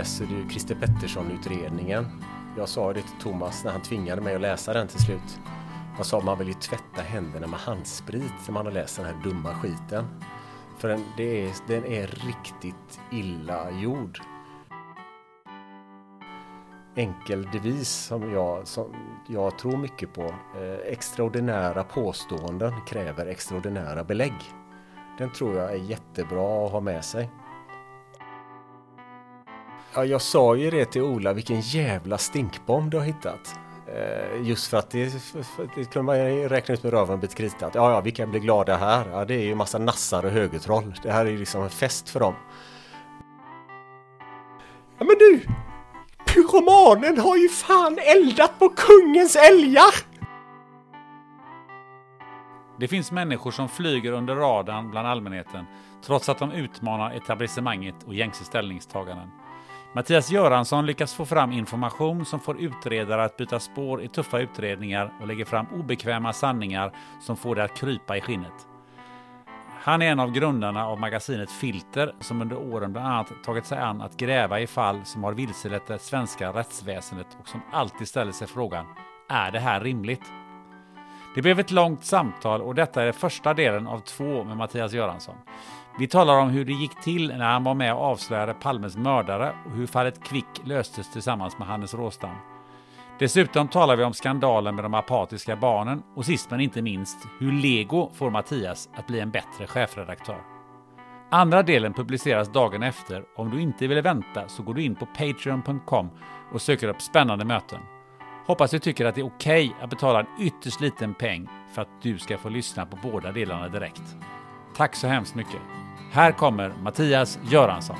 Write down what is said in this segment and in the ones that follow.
Läser du Christer Pettersson-utredningen. Jag sa det till Thomas när han tvingade mig att läsa den till slut. Jag sa man vill ju tvätta händerna med handsprit när man har läst den här dumma skiten. För den, det är, den är riktigt illa gjord. Enkel devis som jag, som jag tror mycket på. Eh, extraordinära påståenden kräver extraordinära belägg. Den tror jag är jättebra att ha med sig. Ja, jag sa ju det till Ola, vilken jävla stinkbomb du har hittat. Eh, just för att det, för, det kunde man ju räkna ut med röven och bit krita. Ja, ja, vilka blir glada här? Ja, det är ju massa nassar och högertroll. Det här är ju liksom en fest för dem. Ja, men du! Pyromanen har ju fan eldat på kungens älgar! Det finns människor som flyger under radarn bland allmänheten trots att de utmanar etablissemanget och gängse ställningstaganden. Mattias Göransson lyckas få fram information som får utredare att byta spår i tuffa utredningar och lägger fram obekväma sanningar som får det att krypa i skinnet. Han är en av grundarna av magasinet Filter som under åren bland annat tagit sig an att gräva i fall som har vilselett det svenska rättsväsendet och som alltid ställer sig frågan Är det här rimligt? Det blev ett långt samtal och detta är första delen av två med Mattias Göransson. Vi talar om hur det gick till när han var med och avslöjade Palmes mördare och hur fallet Kvick löstes tillsammans med Hannes Råstam. Dessutom talar vi om skandalen med de apatiska barnen och sist men inte minst hur Lego får Mattias att bli en bättre chefredaktör. Andra delen publiceras dagen efter. Om du inte vill vänta så går du in på Patreon.com och söker upp spännande möten. Hoppas du tycker att det är okej okay att betala en ytterst liten peng för att du ska få lyssna på båda delarna direkt. Tack så hemskt mycket. Här kommer Mattias Göransson.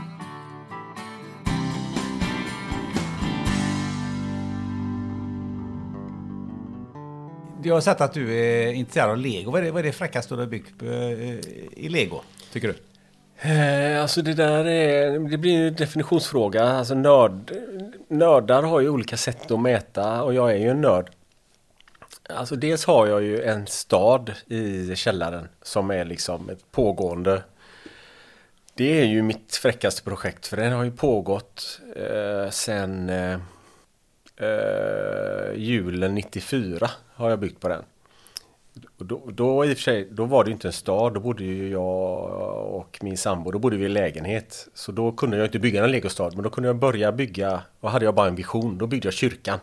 Jag har sett att du är intresserad av lego. Vad är det, vad är det fräckaste du har byggt i lego, tycker du? Eh, alltså det där är, det blir ju en definitionsfråga. Alltså nörd, nördar har ju olika sätt att mäta och jag är ju en nörd. Alltså dels har jag ju en stad i källaren som är liksom ett pågående det är ju mitt fräckaste projekt för den har ju pågått eh, sen eh, eh julen 94 har jag byggt på den. Då, då, i och för sig, då var det ju inte en stad, då bodde ju jag och min sambo, då bodde vi i lägenhet. Så då kunde jag inte bygga en legostad, men då kunde jag börja bygga, och hade jag bara en vision, då byggde jag kyrkan.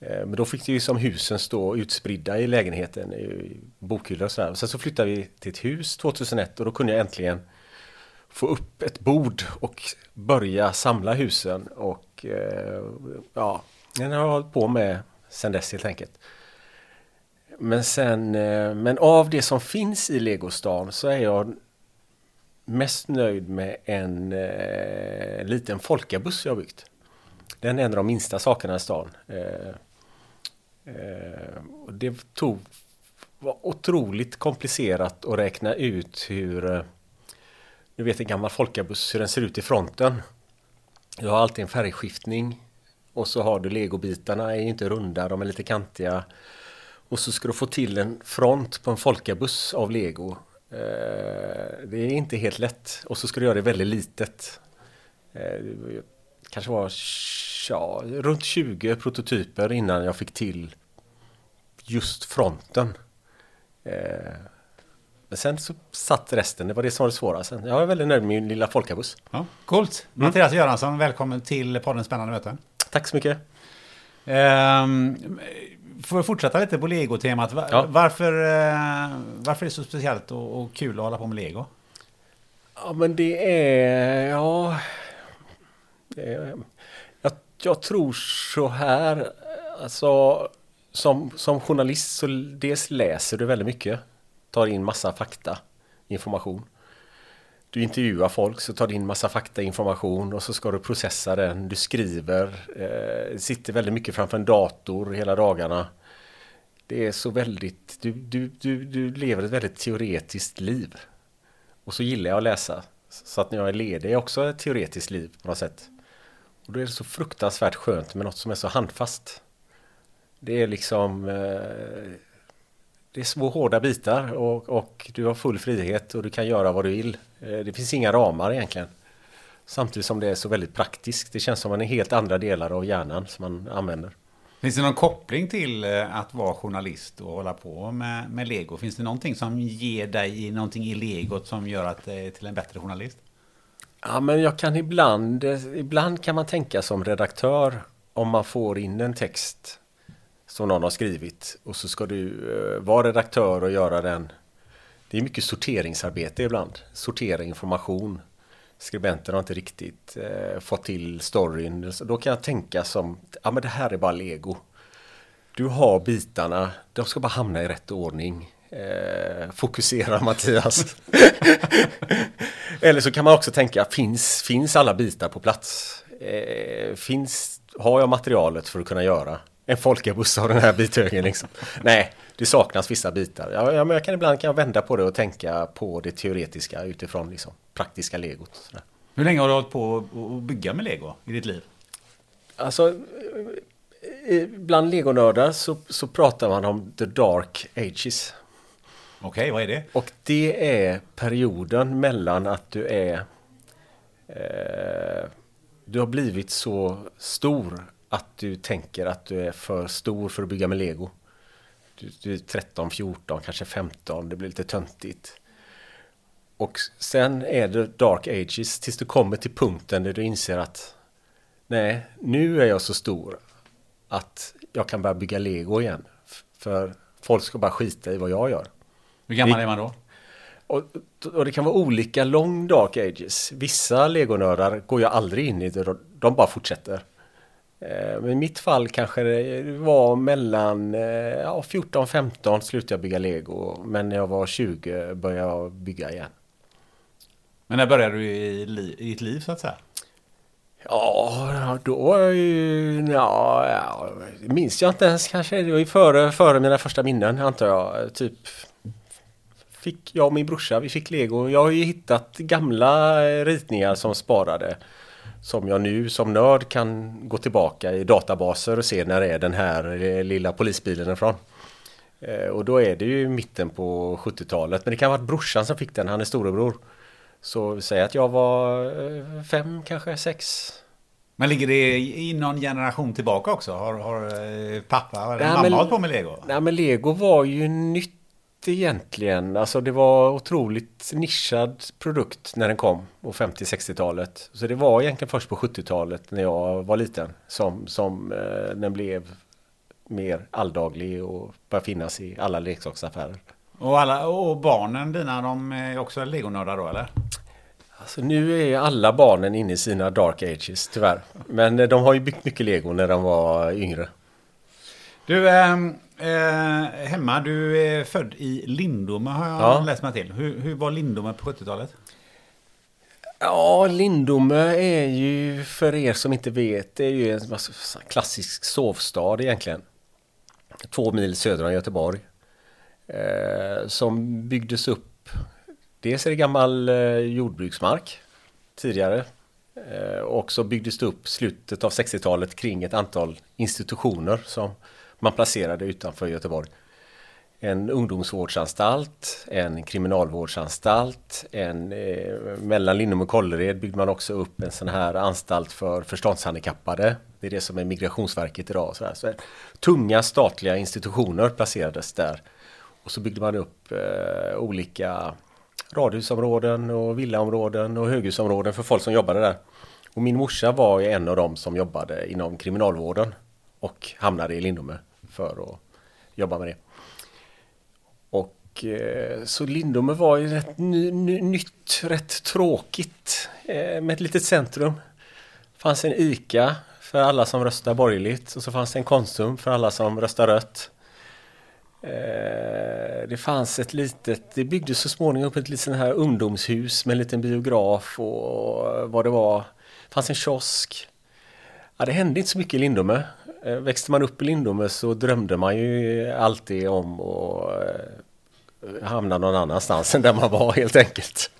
Eh, men då fick det ju som husen stå utspridda i lägenheten, i bokhyllor och sådär. Sen så flyttade vi till ett hus 2001 och då kunde jag äntligen få upp ett bord och börja samla husen och eh, ja, den har jag hållit på med sen dess helt enkelt. Men sen, eh, men av det som finns i Legostan så är jag mest nöjd med en eh, liten folkabuss jag byggt. Den är en av de minsta sakerna i stan. Eh, eh, det tog, var otroligt komplicerat att räkna ut hur eh, du vet en gammal folkabuss hur den ser ut i fronten. Du har alltid en färgskiftning och så har du legobitarna är inte runda, de är lite kantiga. Och så ska du få till en front på en folkabuss av lego. Eh, det är inte helt lätt. Och så ska du göra det väldigt litet. Det kanske var ja, runt 20 prototyper innan jag fick till just fronten. Eh, men sen så satt resten, det var det som var det svåra. Sen, jag är väldigt nöjd med min lilla folkabuss. Ja, coolt. Mm. Mattias Göransson, välkommen till podden Spännande möten. Tack så mycket. Um, får jag fortsätta lite på Lego-temat? Var, ja. varför, uh, varför är det så speciellt och, och, kul att hålla på med Lego? Ja, men det är... Ja... Det är, jag, jag tror så här, alltså som, som journalist så dels läser du väldigt mycket. Tar in massa fakta, information. Du intervjuar folk så tar du in massa fakta, information och så ska du processa den. Du skriver, eh, sitter väldigt mycket framför en dator hela dagarna. Det är så väldigt, du, du, du, du lever ett väldigt teoretiskt liv. Och så gillar jag att läsa. Så att när jag är ledig är också ett teoretiskt liv på något sätt. Och då är det så fruktansvärt skönt med något som är så handfast. Det är liksom eh, det är små hårda bitar och, och, du har full frihet och du kan göra vad du vill. Eh, det finns inga ramar egentligen. Samtidigt som det är så väldigt praktiskt. Det känns som att man är helt andra delar av hjärnan som man använder. Finns det någon koppling till eh, att vara journalist och hålla på med, med lego? Finns det någonting som ger dig någonting i legot som gör att det är till en bättre journalist? Ja, men jag kan ibland, ibland kan man tänka som redaktör om man får in en text som någon har skrivit och så ska du eh, vara redaktör och göra den. Det är mycket sorteringsarbete ibland. Sortera information. Skribenten har inte riktigt eh, fått till storyn. Så då kan jag tänka som, ja men det här är bara lego. Du har bitarna, de ska bara hamna i rätt ordning. Eh, fokusera Mattias. Eller så kan man också tänka, finns, finns alla bitar på plats? Eh, finns, har jag materialet för att kunna göra? En folkabuss av den här bithögen liksom. Nej, det saknas vissa bitar. Ja, ja, men jag kan ibland kan jag vända på det och tänka på det teoretiska utifrån liksom, praktiska legot. Sådär. Hur länge har du hållit på att bygga med lego i ditt liv? Alltså, bland legonördar så, så pratar man om the dark ages. Okej, okay, vad är det? Och det är perioden mellan att du är... Eh, du har blivit så stor att du tänker att du är för stor för att bygga med lego. Du, du är 13, 14, kanske 15, det blir lite töntigt. Och sen är det dark ages tills du kommer till punkten där du inser att nej, nu är jag så stor att jag kan börja bygga lego igen. För folk ska bara skita i vad jag gör. Hur gammal är man då? Och, och, det kan vara olika lång dark ages. Vissa legonördar går jag aldrig in i, de bara fortsätter. Eh, men i mitt fall kanske det var mellan eh, ja, 14-15 slutade jag bygga lego. Men när jag var 20 började jag bygga igen. Men när började du i, li i ditt liv så att säga? Ja, då var jag ju... Ja, ja, minns jag inte ens kanske. Det var ju före, före mina första minnen antar jag. Typ fick jag och min brorsa, vi fick lego. Jag har ju hittat gamla ritningar som sparade som jag nu som nörd kan gå tillbaka i databaser och se när är den här eh, lilla polisbilen ifrån. Eh, och då är det ju mitten på 70-talet. Men det kan ha varit brorsan som fick den, han är storebror. Så säg att jag var eh, fem, kanske sex. Men ligger det i någon generation tillbaka också? Har, har pappa eller mamma hållit på med lego? Nej men lego var ju nytt egentligen. Alltså det var otroligt nischad produkt när den kom på 50-60-talet. Så det var egentligen först på 70-talet när jag var liten som, som eh, den blev mer alldaglig och började finnas i alla leksaksaffärer. Och, alla, och barnen dina, de är också legonördar då eller? Alltså nu är alla barnen inne i sina dark ages tyvärr. Men eh, de har ju byggt mycket lego när de var yngre. Du, eh, eh, hemma, du är född i Lindome har jag ja. läst mig till. Hur, hur var Lindome på 70-talet? Ja, Lindome är ju för er som inte vet, det är ju en klassisk sovstad egentligen. Två mil söder om Göteborg. Eh, som byggdes upp, dels är det gammal eh, jordbruksmark tidigare. Eh, och så byggdes det upp slutet av 60-talet kring ett antal institutioner som man placerade utanför Göteborg. en ungdomsvårdsanstalt, en kriminalvårdsanstalt, en, eh, mellan Lindom och Kållered byggde man också upp en sån här anstalt för förståndshandikappade. Det är det som är Migrationsverket idag. Så, här. så här, tunga statliga institutioner placerades där. Och så byggde man upp eh, olika radhusområden och villaområden och höghusområden för folk som jobbade där. Och min morsa var en av dem som jobbade inom kriminalvården och hamnade i Lindome för att jobba med det. Och eh, så Lindome var ju rätt ny, ny, nytt, rätt tråkigt eh, med ett litet centrum. Det fanns en ICA för alla som röstar borgerligt och så fanns det en Konsum för alla som röstar rött. Eh, det fanns ett litet, det byggdes så småningom upp ett litet sån här ungdomshus med en liten biograf och vad det var. Det fanns en kiosk. Ja, det hände inte så mycket i Lindome. Eh, växte man upp i Lindome så drömde man ju alltid om att eh, hamna någon annanstans än där man var helt enkelt.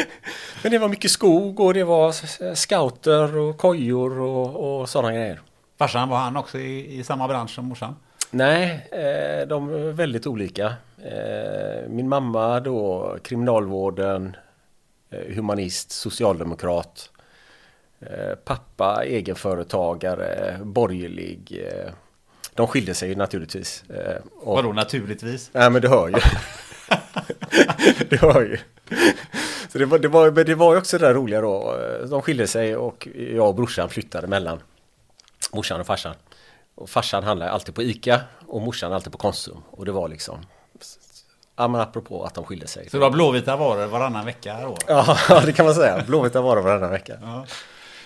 Men det var mycket skog och det var scouter och kojor och, och sådana grejer. Farsan, var han också i, i samma bransch som morsan? Nej, eh, de är väldigt olika. Min mamma då kriminalvården, humanist, socialdemokrat. Eh, pappa egenföretagare, borgerlig. Eh, de skilde sig ju naturligtvis. Eh, och, Vadå naturligtvis? Nej men du hör ju. du hör ju. Så det var, det, var, det var ju också det där roliga då. De skilde sig och jag och brorsan flyttade mellan morsan och farsan. Och farsan handlade alltid på ICA och morsan alltid på Konsum. Och det var liksom Ja men apropå att de skilde sig. Så det var blåvita varor varannan vecka? Då? Ja det kan man säga. Blåvita varor varannan vecka. Ja.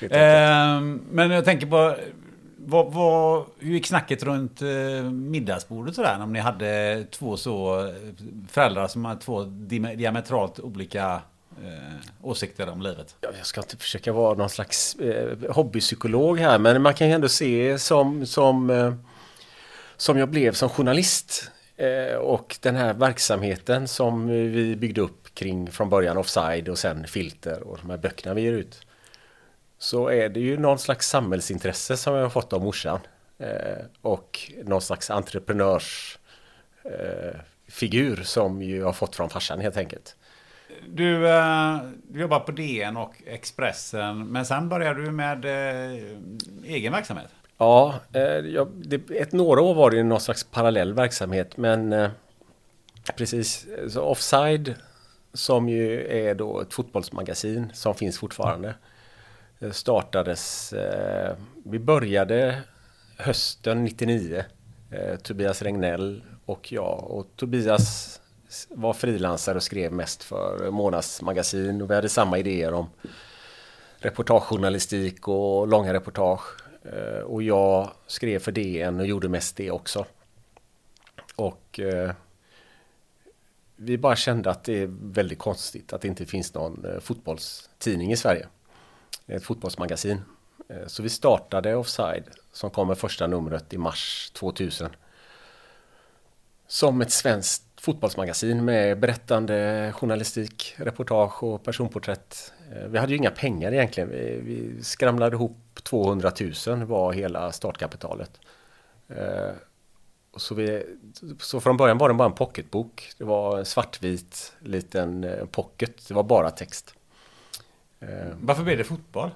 Eh, men jag tänker på vad, vad, hur gick snacket runt eh, middagsbordet sådär? När ni hade två så eh, föräldrar som har två diametralt olika eh, åsikter om livet? Jag ska inte försöka vara någon slags eh, hobbypsykolog här men man kan ju ändå se som, som, eh, som jag blev som journalist eh, och den här verksamheten som vi byggde upp kring från början offside och sen filter och de här böckerna vi ger ut så är det ju någon slags samhällsintresse som jag har fått av morsan. Eh, och någon slags entreprenörsfigur eh, som ju har fått från farsan helt enkelt. Du, eh, du jobbar på DN och Expressen, men sen började du med eh, egen verksamhet? Ja, eh, jag, det, ett, några år var det någon slags parallell verksamhet, men eh, precis, så Offside som ju är då ett fotbollsmagasin som finns fortfarande. Eh, startades, eh, vi började hösten 99. Eh, Tobias Regnell och jag. Och Tobias var frilansare och skrev mest för Månadsmagasin och vi hade samma idéer om reportagejournalistik och långa reportage. Och jag skrev för DN och gjorde mest det också. Och vi bara kände att det är väldigt konstigt att det inte finns någon fotbollstidning i Sverige Eh, ett fotbollsmagasin. Eh, så vi startade Offside som kom med första numret i mars 2000. Som ett svenskt fotbollsmagasin med berättande journalistik, reportage och personporträtt. Eh, vi hade ju inga pengar egentligen. Vi, vi skramlade ihop 200 000 var hela startkapitalet. Så, vi, så från början var det bara en pocketbok. Det var en svartvit liten pocket. Det var bara text. Eh, Varför blev det fotboll?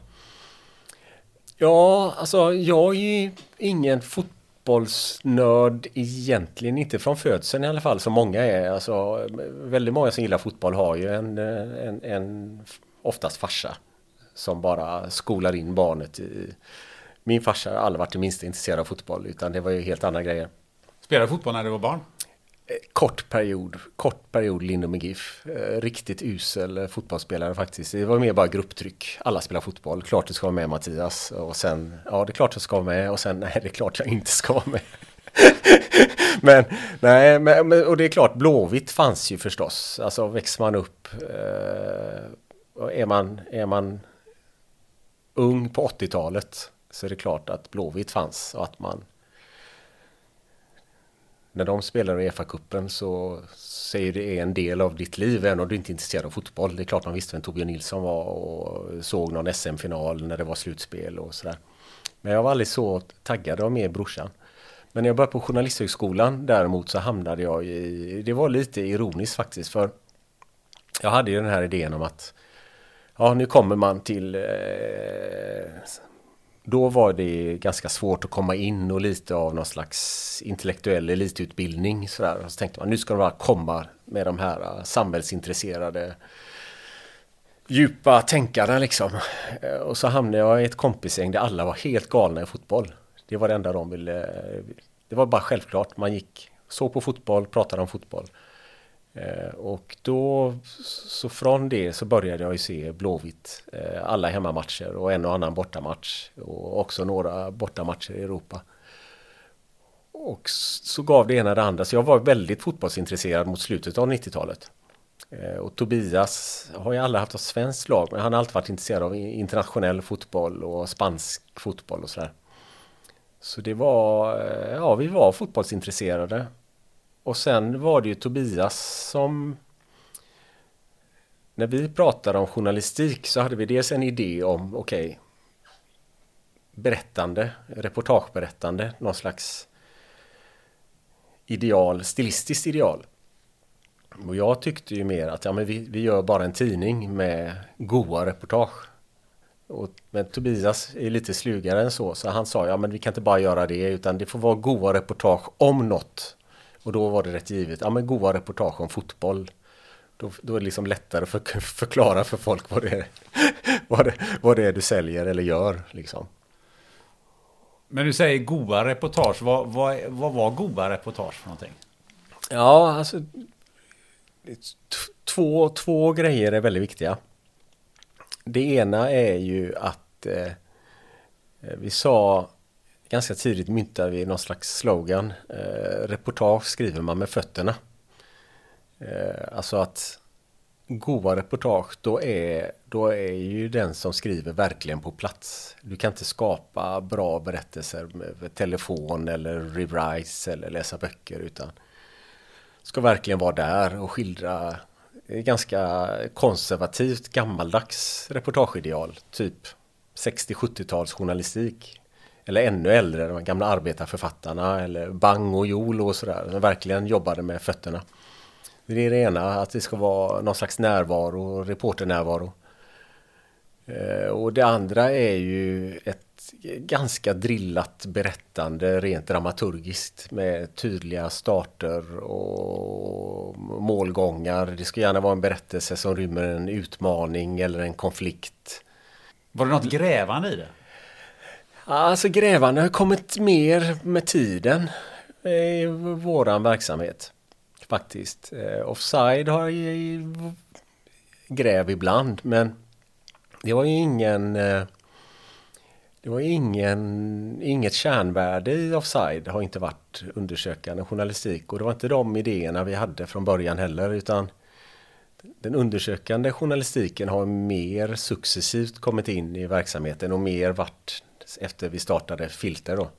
Ja, alltså jag är ju ingen fotbollsnörd egentligen, inte från födseln i alla fall, som många är. Alltså, väldigt många som gillar fotboll har ju en, en, en oftast farsa som bara skolar in barnet i... Min farsa har aldrig varit det minsta intresserad av fotboll, utan det var ju helt andra grejer. Spelade fotboll när du var barn? Eh, kort period, kort period Lindom GIF. Eh, riktigt usel eh, fotbollsspelare faktiskt. Det var mer bara grupptryck. Alla spelar fotboll. Klart du ska vara med Mattias. Och sen, ja det är klart jag ska vara med. Och sen, nej det är klart jag inte ska vara med. men, nej, men, och det är klart, Blåvitt fanns ju förstås. Alltså växer man upp, eh, är, man, är man ung på 80-talet så är det klart att Blåvitt fanns och att man när de spelar i Uefa-cupen så säger det är en del av ditt liv även om du inte är intresserad av fotboll. Det är klart man visste vem Torbjörn Nilsson var och såg någon SM-final när det var slutspel och sådär. Men jag var aldrig så taggad av mer brorsan. Men när jag började på Journalisthögskolan däremot så hamnade jag i, det var lite ironiskt faktiskt för jag hade ju den här idén om att ja nu kommer man till eh, då var det ganska svårt att komma in och lite av någon slags intellektuell elitutbildning. Sådär. Och så tänkte man nu ska de bara komma med de här äh, samhällsintresserade djupa tänkarna liksom. Eh, och så hamnade jag i ett kompisgäng där alla var helt galna i fotboll. Det var det enda de ville. Eh, det var bara självklart. Man gick, såg på fotboll, pratade om fotboll. Eh, och då, så från det så började jag ju se Blåvitt. Eh, alla hemmamatcher och en och annan bortamatch. Och också några bortamatcher i Europa. Och så gav det ena det andra. Så jag var väldigt fotbollsintresserad mot slutet av 90-talet. Eh, och Tobias har ju aldrig haft ett svenskt lag, men han har alltid varit intresserad av internationell fotboll och spansk fotboll och sådär. Så det var, ja vi var fotbollsintresserade. Och sen var det ju Tobias som... När vi pratade om journalistik så hade vi dels en idé om, okej, okay, berättande, reportageberättande, någon slags ideal, stilistiskt ideal. Och jag tyckte ju mer att ja, men vi, vi gör bara en tidning med goa reportage. Och, men Tobias är lite slugare än så, så han sa ja men vi kan inte bara göra det utan det får vara goa reportage om något. Och då var det rätt givet, ja men goa reportage om fotboll. Då, då är det liksom lättare att för, förklara för folk vad det, är, vad, det, vad det är du säljer eller gör. Liksom. Men du säger goa reportage, vad, vad, vad var goa reportage för någonting? Ja, alltså två, två grejer är väldigt viktiga. Det ena är ju att eh, vi sa ganska tidigt myntar vi någon slags slogan. Eh, reportage skriver man med fötterna. Eh, alltså att goa reportage, då är, då är ju den som skriver verkligen på plats. Du kan inte skapa bra berättelser med telefon eller rewrites eller läsa böcker utan ska verkligen vara där och skildra ganska konservativt gammaldags reportageideal. Typ 60-70-tals journalistik eller ännu äldre, de gamla arbetarförfattarna eller Bang och Jol och sådär, som verkligen jobbade med fötterna. Det är det ena, att det ska vara någon slags närvaro, reporternärvaro. Eh, och det andra är ju ett ganska drillat berättande rent dramaturgiskt med tydliga starter och målgångar. Det ska gärna vara en berättelse som rymmer en utmaning eller en konflikt. Var det något grävande i det? Alltså grävande har kommit mer med tiden i våran verksamhet. Faktiskt. Eh, offside har gräv ibland men det var ju ingen eh, det var ingen, inget kärnvärde i offside har inte varit undersökande journalistik och det var inte de idéerna vi hade från början heller utan den undersökande journalistiken har mer successivt kommit in i verksamheten och mer varit efter vi startade Filter då.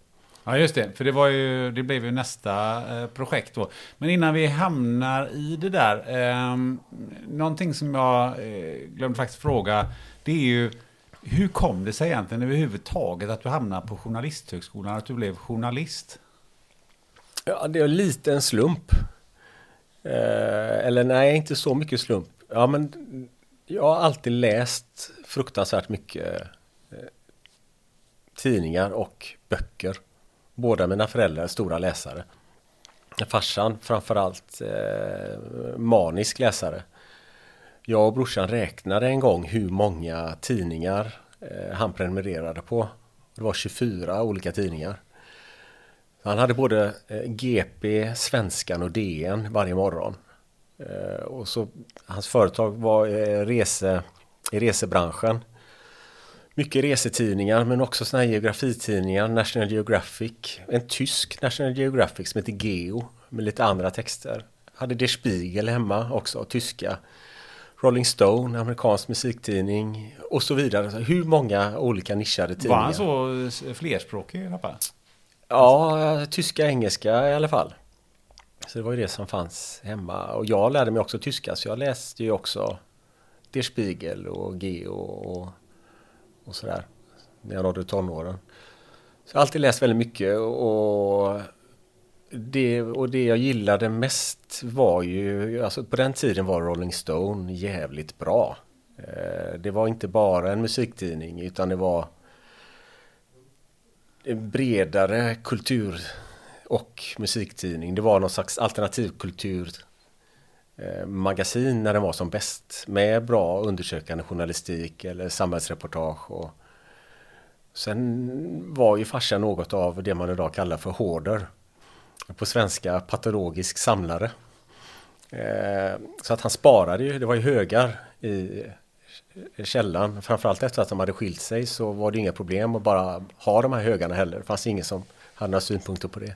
Ja just det, för det, var ju, det blev ju nästa eh, projekt då. Men innan vi hamnar i det där, eh, någonting som jag eh, glömde faktiskt fråga, det är ju hur kom det sig egentligen överhuvudtaget att du hamnade på Journalisthögskolan, att du blev journalist? Ja, det är lite en slump. Eh, eller nej, inte så mycket slump. Ja, men jag har alltid läst fruktansvärt mycket tidningar och böcker. Båda mina föräldrar är stora läsare. Farsan framförallt eh, manisk läsare. Jag och brorsan räknade en gång hur många tidningar eh, han prenumererade på. Det var 24 olika tidningar. Han hade både eh, GP, Svenskan och DN varje morgon. Eh, och så, hans företag var eh, rese, i resebranschen. Mycket resetidningar men också såna här geografitidningar, National Geographic. En tysk National Geographic som heter Geo med lite andra texter. Hade Der Spiegel hemma också, tyska. Rolling Stone, amerikansk musiktidning och så vidare. Hur många olika nischade tidningar. Var han så flerspråkig pappa? Ja, tyska, engelska i alla fall. Så det var ju det som fanns hemma. Och jag lärde mig också tyska så jag läste ju också Der Spiegel och Geo och och sådär. När jag nådde tonåren. Så jag har alltid läst väldigt mycket och det, och det jag gillade mest var ju, alltså på den tiden var Rolling Stone jävligt bra. Eh, det var inte bara en musiktidning utan det var en bredare kultur och musiktidning. Det var någon slags alternativkultur Eh, magasin när den var som bäst med bra undersökande journalistik eller samhällsreportage. Och sen var ju farsan något av det man idag kallar för hoarder. På svenska patologisk samlare. Eh, så att han sparade ju, det var ju högar i källan. Framförallt efter att de hade skilt sig så var det inga problem att bara ha de här högarna heller. Det fanns ingen som hade några synpunkter på det.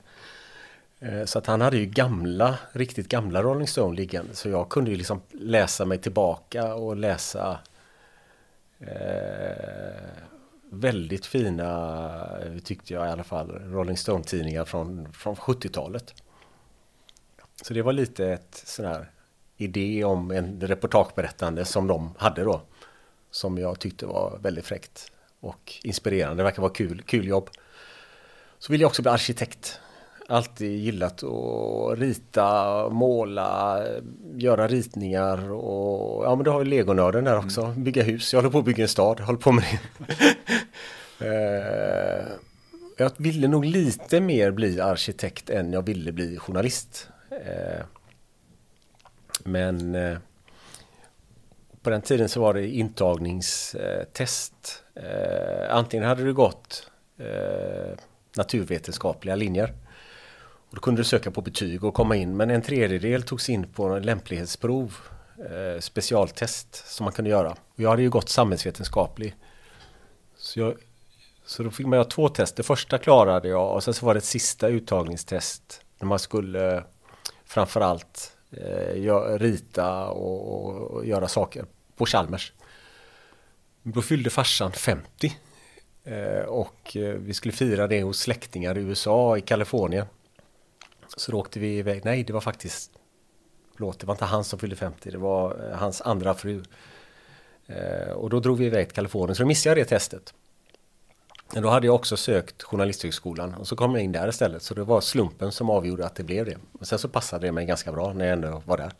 Eh, så att han hade ju gamla, riktigt gamla Rolling Stone liggande. Så jag kunde ju liksom läsa mig tillbaka och läsa eh, väldigt fina, tyckte jag i alla fall, Rolling Stone-tidningar från, från 70-talet. Så det var lite ett sån här idé om en reportageberättande som de hade då. Som jag tyckte var väldigt fräckt och inspirerande. Det verkar vara kul, kul jobb. Så vill jag också bli arkitekt. Alltid gillat att rita, måla, göra ritningar och ja men du har ju legonörden där också. Mm. Bygga hus. Jag håller på att bygga en stad. Håller på med det. Eh, jag ville nog lite mer bli arkitekt än jag ville bli journalist. Eh, men eh, på den tiden så var det intagningstest. Antingen hade du gått naturvetenskapliga linjer. Och då kunde du söka på betyg och komma in. Men en tredjedel togs in på en lämplighetsprov. Eh, specialtest som man kunde göra. Och jag hade ju gått samhällsvetenskaplig. Så, jag, så då fick man göra två test. Det första klarade jag och sen så var det ett sista uttagningstest. När man skulle eh, framförallt eh, rita och, och, göra saker på Chalmers. Då fyllde farsan 50. Eh, och eh, vi skulle fira det hos släktingar i USA, i Kalifornien. Så då åkte vi iväg. Nej, det var faktiskt... Förlåt, det var inte han som fyllde 50. Det var eh, hans andra fru. Eh, och då drog vi iväg till Kalifornien. Så då missade jag det testet. Men då hade jag också sökt Journalisthögskolan och så kom jag in där istället. Så det var slumpen som avgjorde att det blev det. Men sen så passade det mig ganska bra när jag ändå var där.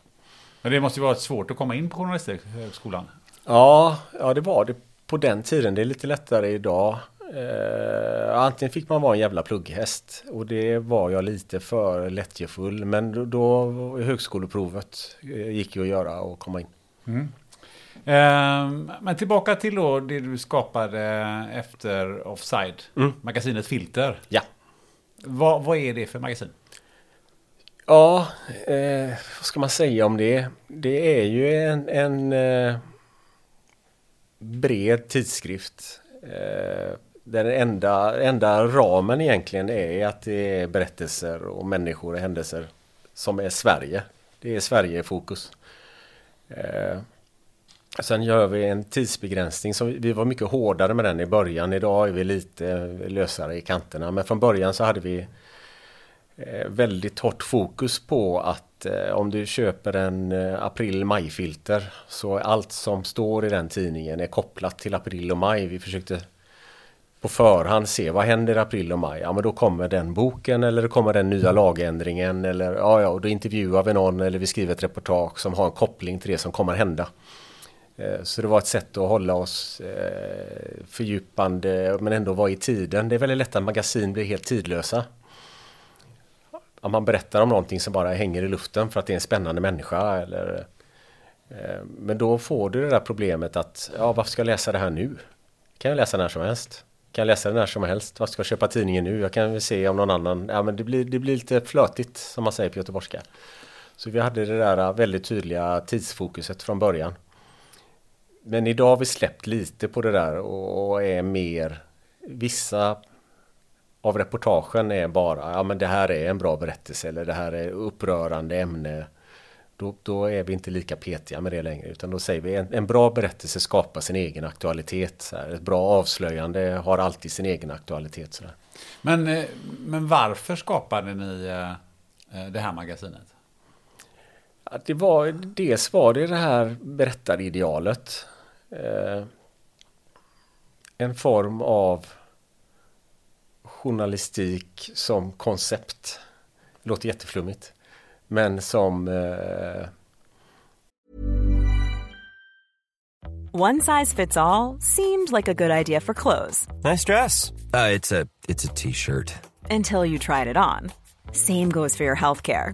Men det måste ju vara svårt att komma in på Journalisthögskolan? Ja, ja det var det på den tiden. Det är lite lättare idag. Eh, antingen fick man vara en jävla plugghäst och det var jag lite för lättjefull. Men då, då högskoleprovet eh, gick ju att göra och komma in. Mm. Eh, men tillbaka till då det du skapade efter Offside, mm. magasinet Filter. Ja. Vad, vad är det för magasin? Ja, eh, vad ska man säga om det? Det är ju en, en bred tidskrift. Den enda, enda ramen egentligen är att det är berättelser och människor och händelser som är Sverige. Det är Sverige i fokus. Eh, sen gör vi en tidsbegränsning. Så vi var mycket hårdare med den i början. Idag är vi lite lösare i kanterna. Men från början så hade vi eh, väldigt hårt fokus på att eh, om du köper en eh, april-maj-filter så allt som står i den tidningen är kopplat till april och maj. Vi försökte på förhand se vad händer i april och maj. Ja men då kommer den boken eller då kommer den nya lagändringen eller ja ja och då intervjuar vi någon eller vi skriver ett reportage som har en koppling till det som kommer hända. Eh, så det var ett sätt att hålla oss eh, fördjupande men ändå vara i tiden. Det är väldigt lätt att magasin blir helt tidlösa. Om man berättar om någonting som bara hänger i luften för att det är en spännande människa eller eh, men då får du det där problemet att ja, varför ska jag läsa det här nu? Kan jag läsa när som helst? Kan läsa den när som helst? vad ska jag köpa tidningen nu? Jag kan väl se om någon annan... Ja men det blir, det blir lite flötigt som man säger på göteborgska. Så vi hade det där äh, väldigt tydliga tidsfokuset från början. Men idag har vi släppt lite på det där och är mer... Vissa av reportagen är bara, ja men det här är en bra berättelse eller det här är upprörande ämne. Då, då, är vi inte lika petiga med det längre utan då säger vi en, en bra berättelse skapar sin egen aktualitet. Så här. Ett bra avslöjande har alltid sin egen aktualitet. Så Men, eh, men varför skapade ni eh, eh, det här magasinet? det var, dels var det det här berättaridealet. en form av journalistik som koncept. Det låter jätteflummigt. Men som... Eh... One size fits all seemed like a good idea for clothes. Nice dress. Uh, it's a it's a t-shirt. Until you tried it on. Same goes for your healthcare.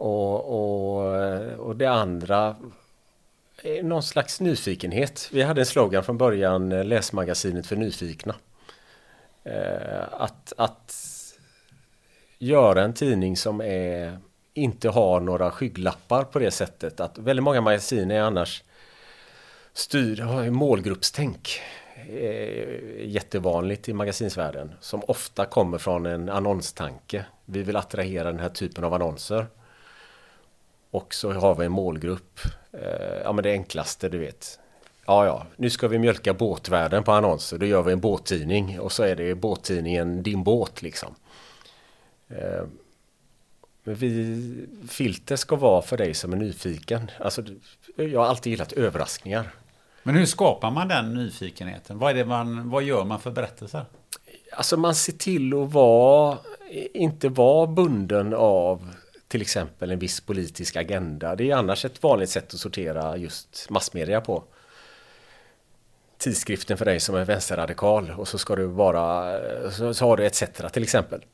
Och, och, och det andra är någon slags nyfikenhet. Vi hade en slogan från början, eh, läsmagasinet för nyfikna. Eh, att, att göra en tidning som är, inte har några skygglappar på det sättet. Att väldigt många magasin är annars styr, har målgruppstänk. Eh, jättevanligt i magasinsvärlden. Som ofta kommer från en annonstanke. Vi vill attrahera den här typen av annonser. Och så har vi en målgrupp. Eh, ja men det enklaste du vet. Ja ja, nu ska vi mjölka båtvärlden på annonser. Då gör vi en båttidning och så är det båttidningen Din båt liksom. Eh, men vi, filter ska vara för dig som är nyfiken. Alltså, jag har alltid gillat överraskningar. Men hur skapar man den nyfikenheten? Vad, är det man, vad gör man för berättelser? Alltså man ser till att vara, inte vara bunden av till exempel en viss politisk agenda. Det är annars ett vanligt sätt att sortera just massmedia på. Tidskriften för dig som är vänsterradikal och så ska du vara, så, så har du ETC till exempel.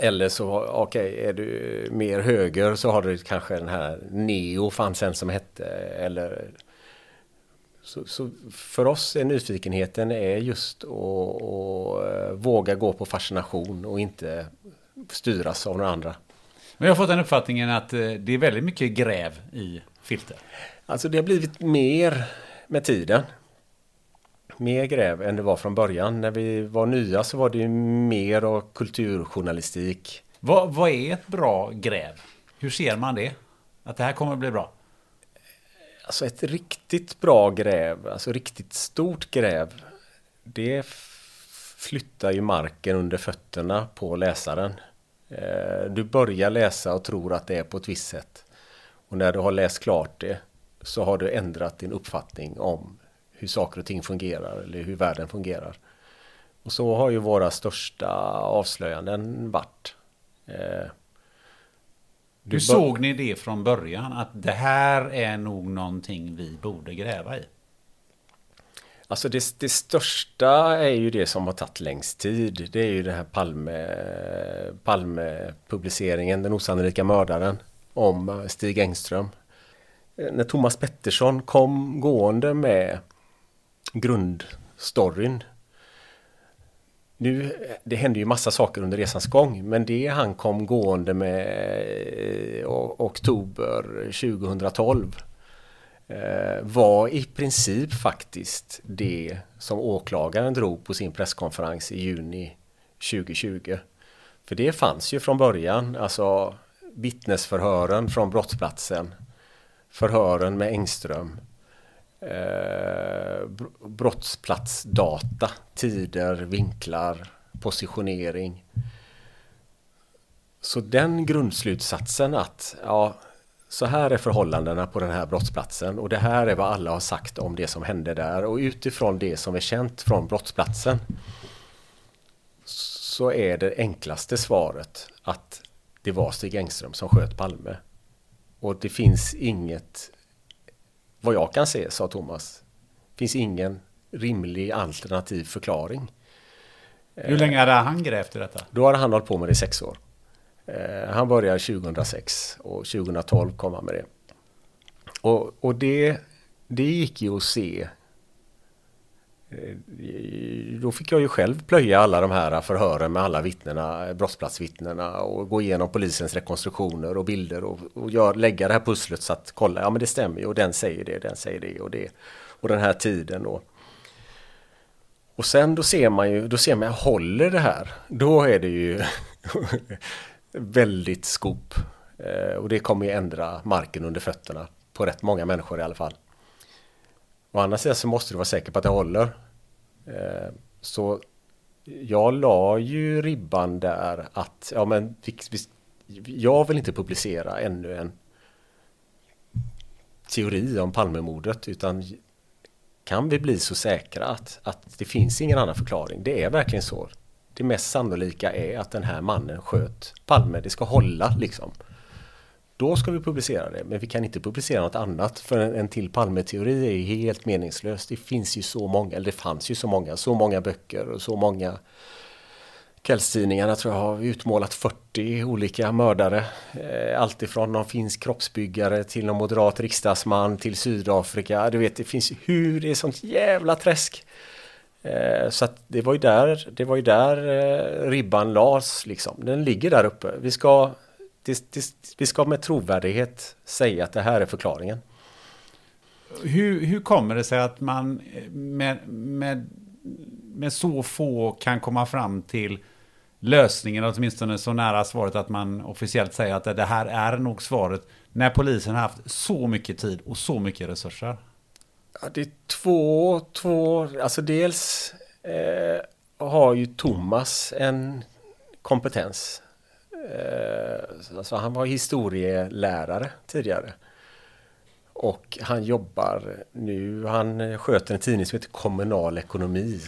Eller så, okej, okay, är du mer höger så har du kanske den här Neo fanns en som hette eller så, så, för oss är nyfikenheten är just att, att eh, våga gå på fascination och inte styras av några andra. Men jag har fått den uppfattningen att eh, det är väldigt mycket gräv i filter. Alltså det har blivit mer med tiden. Mer gräv än det var från början. När vi var nya så var det mer av kulturjournalistik. Vad, vad är ett bra gräv? Hur ser man det? Att det här kommer att bli bra? Alltså ett riktigt bra gräv, alltså riktigt stort gräv. Det flyttar ju marken under fötterna på läsaren. Eh, du börjar läsa och tror att det är på ett visst sätt. Och när du har läst klart det så har du ändrat din uppfattning om hur saker och ting fungerar eller hur världen fungerar. Och så har ju våra största avslöjanden varit. Eh, hur såg ni det från början? Att det här är nog någonting vi borde gräva i? Alltså det, det, största är ju det som har tagit längst tid. Det är ju den här Palme, Palme-publiceringen, Den osannolika mördaren om eh, Stig Engström. Eh, när Thomas Pettersson kom gående med grundstoryn. Nu, det hände ju massa saker under resans gång, men det han kom gående med eh, i oktober 2012 Eh, var i princip faktiskt det som åklagaren drog på sin presskonferens i juni 2020. För det fanns ju från början, alltså vittnesförhören från brottsplatsen, förhören med Engström, eh, brottsplatsdata, tider, vinklar, positionering. Så den grundslutsatsen att ja, så här är förhållandena på den här brottsplatsen och det här är vad alla har sagt om det som hände där och utifrån det som är känt från brottsplatsen så är det enklaste svaret att det var Stig Engström som sköt Palme. Och det finns inget, vad jag kan se, sa Thomas, finns ingen rimlig alternativ förklaring. Hur länge hade han grävt i detta? Då hade han hållit på med det i sex år. Eh, han började 2006 och 2012 kom han med det. Och, och det, det gick ju att se. Eh, då fick jag ju själv plöja alla de här förhören med alla vittnena, eh, brottsplatsvittnena och gå igenom polisens rekonstruktioner och bilder och, och gör, lägga det här pusslet så att kolla, ja men det stämmer ju och den säger det, den säger det och det. Och den här tiden och och sen då ser man ju, då ser man, håller det här? Då är det ju väldigt skop. Eh, och det kommer ju ändra marken under fötterna på rätt många människor i alla fall. Å andra sidan så måste du vara säker på att det håller. Eh, så jag la ju ribban där att, ja men jag vill inte publicera ännu en teori om Palmemordet utan kan vi bli så säkra att, att det finns ingen annan förklaring? Det är verkligen så. Det mest sannolika är att den här mannen sköt Palme. Det ska hålla liksom. Då ska vi publicera det, men vi kan inte publicera något annat för en, en till Palme-teori är ju helt meningslös. Det finns ju så många, eller det fanns ju så många, så många böcker och så många kvällstidningarna tror jag har utmålat 40 olika mördare. Eh, alltifrån någon finsk kroppsbyggare till någon moderat riksdagsman till Sydafrika. Du vet, det finns hur, det är sånt jävla träsk. Eh, så att det var ju där, det var ju där eh, ribban lades liksom. Den ligger där uppe. Vi ska, det, det, vi ska med trovärdighet säga att det här är förklaringen. Hur, hur kommer det sig att man med, med, med så få kan komma fram till lösningen, åtminstone så nära svaret att man officiellt säger att det här är nog svaret, när polisen har haft så mycket tid och så mycket resurser? Ja, det är två, två, alltså dels eh, har ju Thomas en kompetens. Eh, alltså han var historielärare tidigare. Och han jobbar nu, han sköter en tidning som heter Kommunal ekonomi.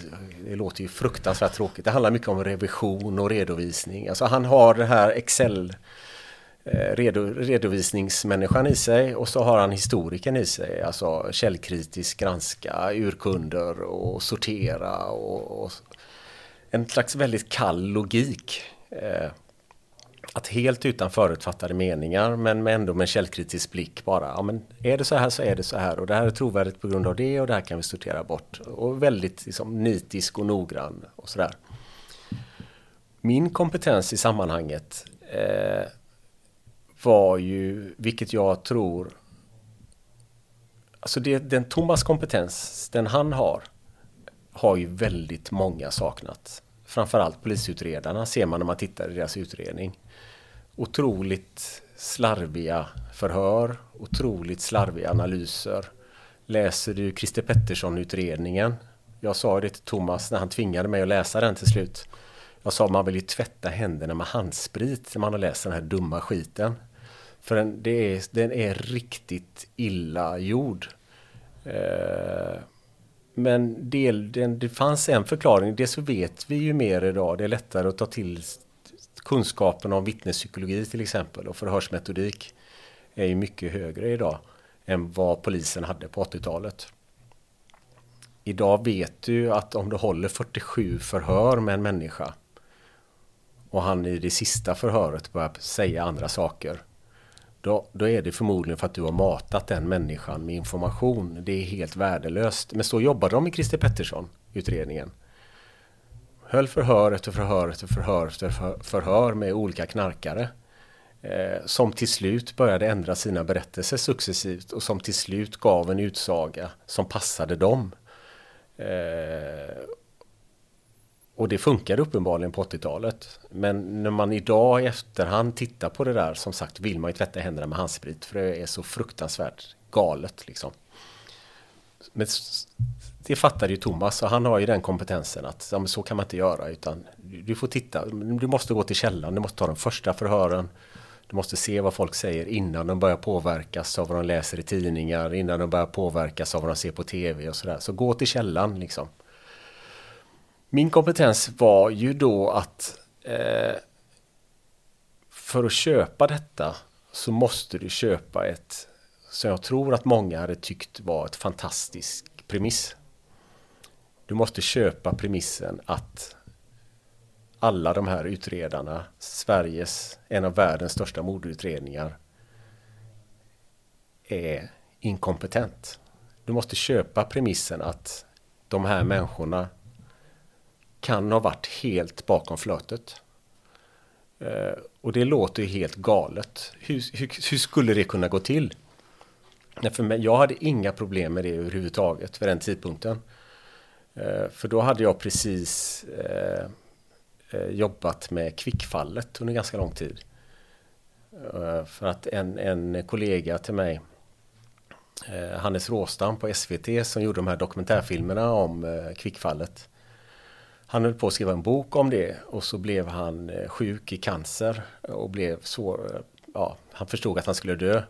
Det låter ju fruktansvärt tråkigt. Det handlar mycket om revision och redovisning. Alltså han har det här Excel eh, Eh, redo, redovisningsmänniskan i sig och så har han historikern i sig. Alltså källkritiskt granska urkunder och sortera och, och en slags väldigt kall logik. Eh, att helt utan förutfattade meningar men med ändå med en källkritisk blick bara. Ja, men är det så här så är det så här och det här är trovärdigt på grund av det och det här kan vi sortera bort. Och väldigt liksom, nitisk och noggrann och sådär. Min kompetens i sammanhanget eh, var ju, vilket jag tror, alltså det, den Thomas kompetens, den han har, har ju väldigt många saknat. Framförallt polisutredarna ser man när man tittar i deras utredning otroligt slarviga förhör, otroligt slarviga analyser. Läser du Christer Pettersson-utredningen? Jag sa det till Thomas när han tvingade mig att läsa den till slut. Jag sa man vill ju tvätta händerna med handsprit när man har läst den här dumma skiten. För den, det är, den är riktigt illa gjord. Eh, men del, den, det fanns en förklaring, det så vet vi ju mer idag. Det är lättare att ta till kunskapen om vittnespsykologi till exempel och förhörsmetodik är ju mycket högre idag än vad polisen hade på 80-talet. Idag vet du att om du håller 47 förhör med en människa och han i det sista förhöret börjar säga andra saker då, då är det förmodligen för att du har matat den människan med information. Det är helt värdelöst. Men så jobbade de i Christer Pettersson, utredningen höll förhör efter förhör efter förhör efter förhör med olika knarkare. Eh, som till slut började ändra sina berättelser successivt och som till slut gav en utsaga som passade dem. Eh, och det funkade uppenbarligen på 80-talet. Men när man idag i efterhand tittar på det där, som sagt vill man ju tvätta händerna med handsprit för det är så fruktansvärt galet liksom. Men det fattade ju Thomas och han har ju den kompetensen att ja, så kan man inte göra utan du får titta, du måste gå till källan, du måste ta de första förhören. Du måste se vad folk säger innan de börjar påverkas av vad de läser i tidningar, innan de börjar påverkas av vad de ser på tv och sådär. Så gå till källan liksom. Min kompetens var ju då att eh, för att köpa detta så måste du köpa ett som jag tror att många hade tyckt var ett fantastiskt premiss. Du måste köpa premissen att alla de här utredarna, Sveriges, en av världens största mordutredningar, är inkompetent. Du måste köpa premissen att de här människorna kan ha varit helt bakom flötet. Eh, och det låter ju helt galet. Hur, hur, hur skulle det kunna gå till? Nej, för mig, jag hade inga problem med det överhuvudtaget vid den tidpunkten. Eh, för då hade jag precis eh, jobbat med kvickfallet under ganska lång tid. För att en, en kollega till mig, Hannes Råstam på SVT som gjorde de här dokumentärfilmerna om kvickfallet. Han höll på att skriva en bok om det och så blev han eh, sjuk i cancer och blev så, eh, ja, han förstod att han skulle dö.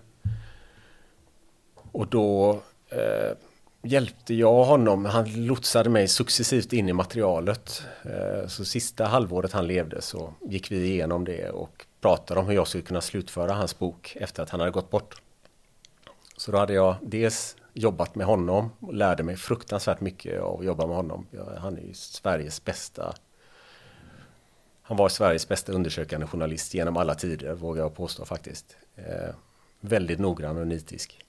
Och då eh, hjälpte jag honom. Han lotsade mig successivt in i materialet. Eh, så sista halvåret han levde så gick vi igenom det och pratade om hur jag skulle kunna slutföra hans bok efter att han hade gått bort. Så då hade jag dels jobbat med honom och lärde mig fruktansvärt mycket av att jobba med honom. Han är ju Sveriges bästa han var Sveriges bästa undersökande journalist genom alla tider, vågar jag påstå faktiskt. Eh, väldigt noggrann och nitisk.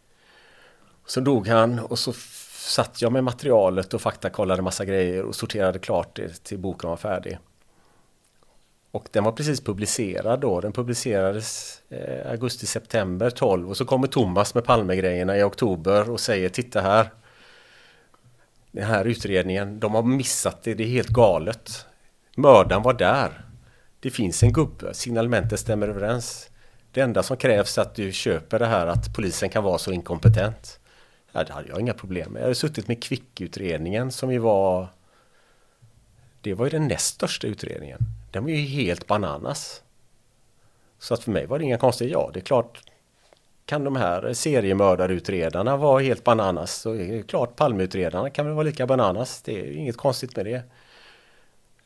Så dog han och så satt jag med materialet och faktakollade massa grejer och sorterade klart det till boken var färdig. Och den var precis publicerad då. Den publicerades eh, augusti-september 12 och så kommer Thomas med Palmegrejerna i oktober och säger titta här. Den här utredningen, de har missat det, det är helt galet. Mördaren var där. Det finns en gubbe, signalementet stämmer överens. Det enda som krävs är att du köper det här att polisen kan vara så inkompetent. Ja, det hade jag inga problem med. Jag hade suttit med kvickutredningen som ju var... Det var ju den näst största utredningen. Den var ju helt bananas. Så att för mig var det inga konstiga Ja, det är klart. Kan de här seriemördarutredarna vara helt bananas så är det klart Palmeutredarna kan väl vara lika bananas. Det är inget konstigt med det.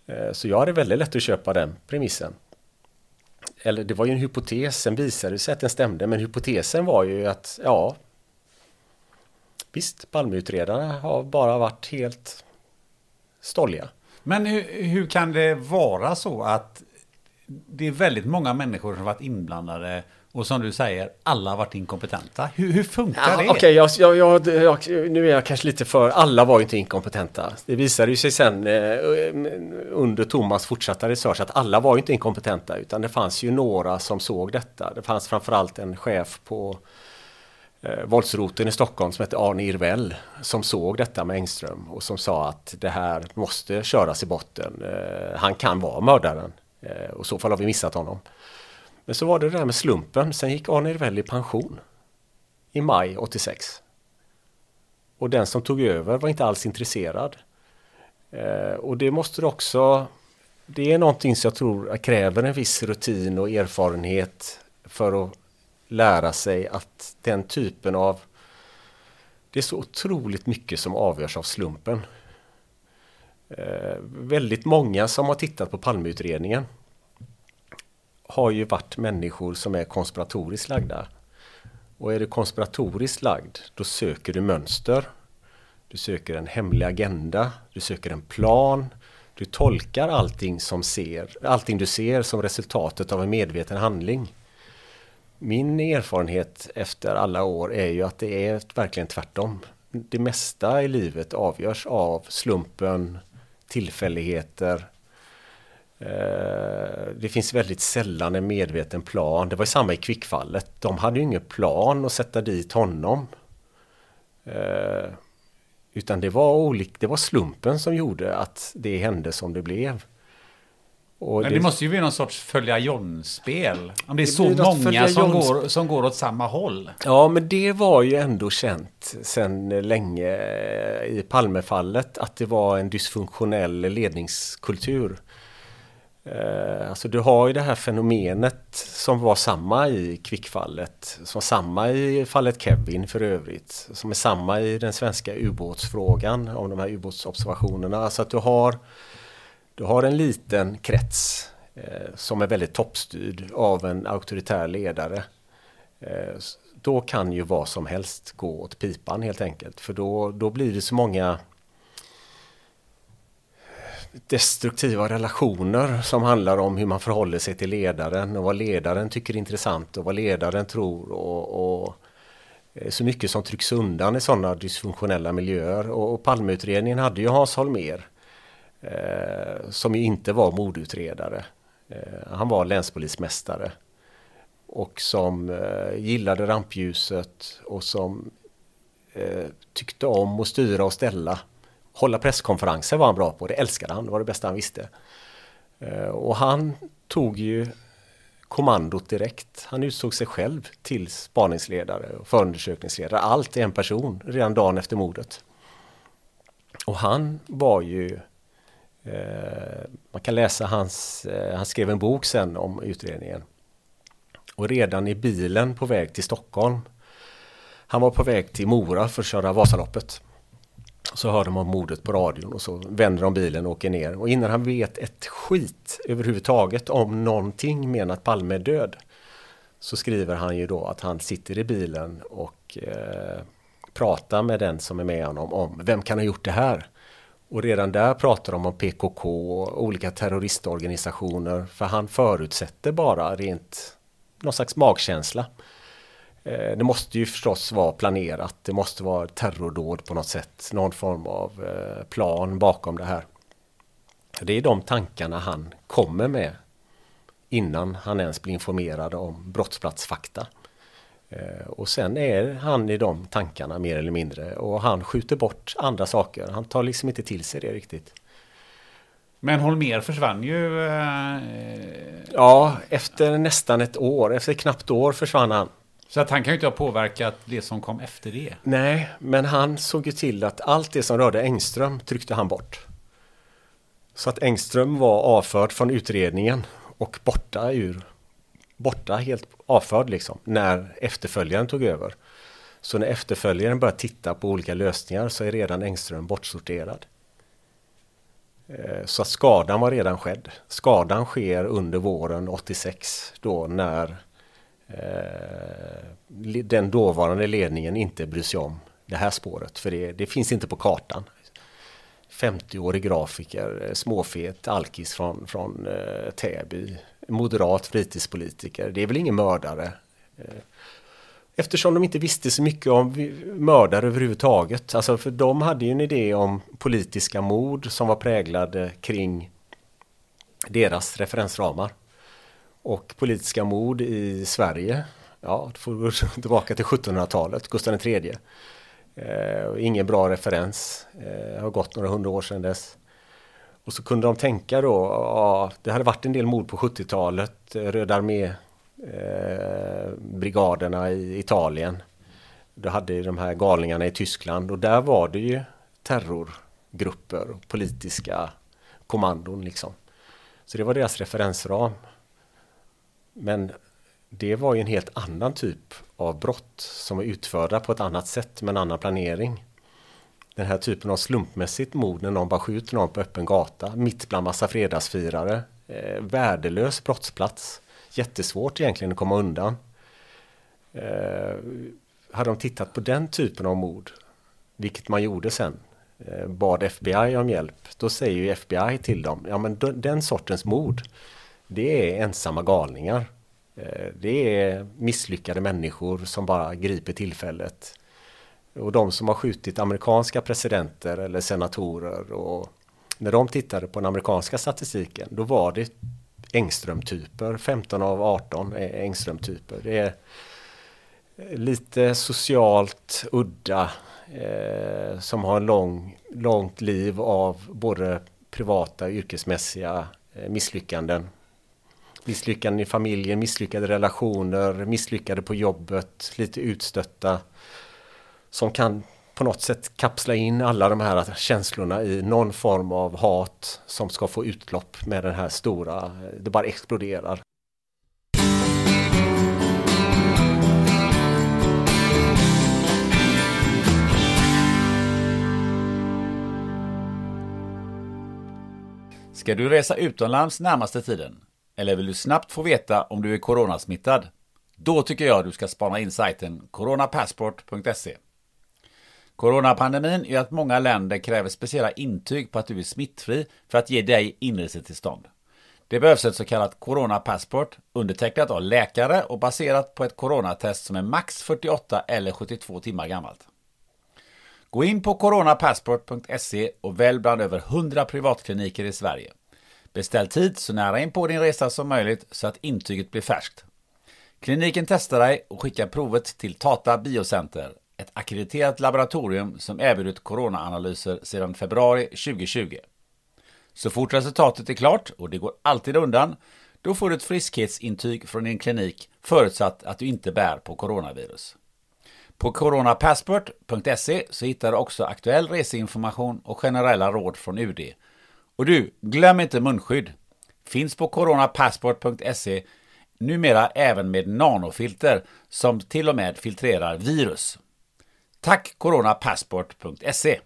Eh, så jag hade väldigt lätt att köpa den premissen. Eller det var ju en hypotes, sen visade det sig att den stämde, men hypotesen var ju att ja, Visst, Palmeutredarna har bara varit helt stolliga. Men hur, hur, kan det vara så att det är väldigt många människor som varit inblandade och som du säger, alla har varit inkompetenta. Hur, hur funkar ja, det? Okej, okay, jag, jag, jag, nu är jag kanske lite för... Alla var ju inte inkompetenta. Det visade ju sig sen eh, under Thomas fortsatta research att alla var ju inte inkompetenta utan det fanns ju några som såg detta. Det fanns framförallt en chef på eh, våldsroten i Stockholm som hette Arne Irvell som såg detta med Engström och som sa att det här måste köras i botten. Eh, han kan vara mördaren eh, och i så fall har vi missat honom. Men så var det det där med slumpen. Sen gick Arne Irvell i pension i maj 86. Och den som tog över var inte alls intresserad. Eh, och det måste också det är någonting som jag tror kräver en viss rutin och erfarenhet för att lära sig att den typen av... Det är så otroligt mycket som avgörs av slumpen. Eh, väldigt många som har tittat på Palmeutredningen har ju varit människor som är konspiratoriskt lagda. Och är du konspiratoriskt lagd, då söker du mönster. Du söker en hemlig agenda, du söker en plan. Du tolkar allting, som ser, allting du ser som resultatet av en medveten handling. Min erfarenhet efter alla år är ju att det är verkligen tvärtom. Det mesta i livet avgörs av slumpen, tillfälligheter. Eh, det finns väldigt sällan en medveten plan. Det var samma i Kvickfallet. De hade ju ingen plan att sätta dit honom. Eh, utan det var, olik, det var slumpen som gjorde att det hände som det blev. Och Men det, det, måste ju bli någon sorts följa John-spel. Om det är det så många som går, som går åt samma håll. Ja, men det var ju ändå känt sedan länge i Palmefallet att det var en dysfunktionell ledningskultur. Eh, alltså du har ju det här fenomenet som var samma i Kvickfallet, som samma i fallet Kevin för övrigt, som är samma i den svenska ubåtsfrågan om de här ubåtsobservationerna. Alltså att du har, du har en liten krets eh, som är väldigt toppstyrd av en auktoritär ledare. Eh, då kan ju vad som helst gå åt pipan helt enkelt, för då, då blir det så många destruktiva relationer som handlar om hur man förhåller sig till ledaren och vad ledaren tycker är intressant och vad ledaren tror och, och eh, så mycket som trycks undan i sådana dysfunktionella miljöer. Och, och Palmeutredningen hade ju Hans Holmér eh, Eh, som ju inte var mordutredare. Eh, han var länspolismästare och som eh, gillade rampljuset och som tyckte om att styra och ställa Hålla presskonferenser var han bra på, det älskade han, det var det bästa han visste. Och han tog ju kommandot direkt. Han utsåg sig själv till spaningsledare och förundersökningsledare. Allt i en person redan dagen efter mordet. Och han var ju Eh, man kan läsa hans eh, Han skrev en bok sen om utredningen. Och redan i bilen på väg till Stockholm Han var på väg till Mora för att köra Vasaloppet. Så hör de om mordet på radion och så vänder de bilen och åker ner. Och innan han vet ett skit överhuvudtaget om någonting med att Palme är död så skriver han ju då att han sitter i bilen och eh, pratar med den som är med honom om vem kan ha gjort det här? Och redan där pratar de om PKK och olika terroristorganisationer för han förutsätter bara rent någon slags magkänsla eh, det måste ju förstås vara planerat. Det måste vara terrordåd på något sätt. Någon form av eh, plan bakom det här. Det är de tankarna han kommer med innan han ens blir informerad om brottsplatsfakta. Eh, och sen är han i de tankarna mer eller mindre och han skjuter bort andra saker. Han tar liksom inte till sig det riktigt. Men Holmer försvann ju... Eh... Ja, efter nästan ett år, efter knappt år försvann han. Så att han kan ju inte ha påverkat det som kom efter det. Nej, men han såg ju till att allt det som rörde Engström tryckte han bort. Så att Engström var avförd från utredningen och borta ur borta, helt avförd liksom, när efterföljaren tog över. Så när efterföljaren börjar titta på olika lösningar så är redan Engström bortsorterad. Eh, så att skadan var redan skedd. Skadan sker under våren 86 då när Eh, den dåvarande ledningen inte bryr sig om det här spåret. För det, det finns inte på kartan. 50-årig grafiker, eh, småfet alkis från, från eh, Täby, moderat fritidspolitiker. Det är väl ingen mördare. Eh, eftersom de inte visste så mycket om mördare överhuvudtaget. Alltså för de hade ju en idé om politiska mord som var präglade kring deras referensramar och politiska mord i Sverige. Ja, då får vi gå tillbaka till 1700-talet, Gustav III. Eh, ingen bra referens, eh, har gått några hundra år sedan dess. Och så kunde de tänka då, ja, det hade varit en del mord på 70-talet, eh, Röda armébrigaderna eh, i Italien. Du hade de här galningarna i Tyskland och där var det ju terrorgrupper och politiska kommandon liksom. Så det var deras referensram. Men det var ju en helt annan typ av brott som var utförda på ett annat sätt med en annan planering. Den här typen av slumpmässigt mord när någon bara skjuter någon på öppen gata mitt bland massa fredagsfirare. Eh, värdelös brottsplats. Jättesvårt egentligen att komma undan. Eh, hade de tittat på den typen av mord, vilket man gjorde sen, eh, bad FBI om hjälp, då säger ju FBI till dem, ja men den sortens mord, det är ensamma galningar. Eh, det är misslyckade människor som bara griper tillfället. Och de som har skjutit amerikanska presidenter eller senatorer och när de tittade på den amerikanska statistiken då var det Engström-typer, 15 av 18 är Engström-typer. Det är lite socialt udda eh, som har en lång, långt liv av både privata och yrkesmässiga eh, misslyckanden misslyckanden i familjen, misslyckade relationer, misslyckade på jobbet, lite utstötta. Som kan på något sätt kapsla in alla de här känslorna i någon form av hat som ska få utlopp med den här stora, det bara exploderar. Ska du resa utomlands närmaste tiden? Eller vill du snabbt få veta om du är coronasmittad? Då tycker jag du ska spana in sajten coronapassport.se. Coronapandemin gör att många länder kräver speciella intyg på att du är smittfri för att ge dig inresetillstånd. Det behövs ett så kallat coronapassport undertecknat av läkare och baserat på ett coronatest som är max 48 eller 72 timmar gammalt. Gå in på coronapassport.se och välj bland över 100 privatkliniker i Sverige. Beställ tid så nära in på din resa som möjligt så att intyget blir färskt. Kliniken testar dig och skickar provet till Tata Biocenter, ett akkrediterat laboratorium som erbjudit coronaanalyser sedan februari 2020. Så fort resultatet är klart, och det går alltid undan, då får du ett friskhetsintyg från din klinik förutsatt att du inte bär på coronavirus. På coronapassport.se så hittar du också aktuell reseinformation och generella råd från UD. Och du, glöm inte munskydd. Finns på coronapassport.se numera även med nanofilter som till och med filtrerar virus. Tack coronapassport.se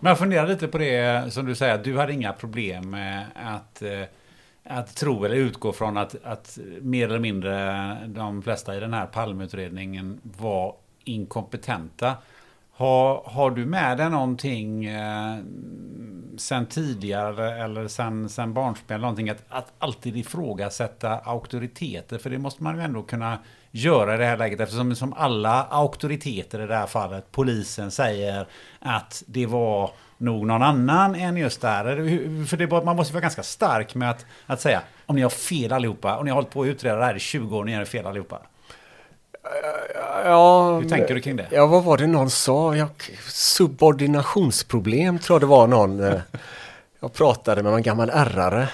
Men jag funderar lite på det eh, som du säger, att du hade inga problem med att, eh, att tro eller utgå från att, att mer eller mindre de flesta i den här Palmeutredningen var inkompetenta. Har, har du med dig någonting eh, sen tidigare eller sen, sen barnsben, någonting att, att alltid ifrågasätta auktoriteter? För det måste man ju ändå kunna göra i det här läget eftersom som alla auktoriteter i det här fallet, polisen säger att det var nog någon annan än just där. För det, man måste vara ganska stark med att, att säga om ni har fel allihopa och ni har hållit på att utreda det här i 20 år, ni är fel allihopa. Ja, Hur tänker du kring det? Ja, vad var det någon sa? Jag, subordinationsproblem tror jag det var någon. eh, jag pratade med en gammal ärrare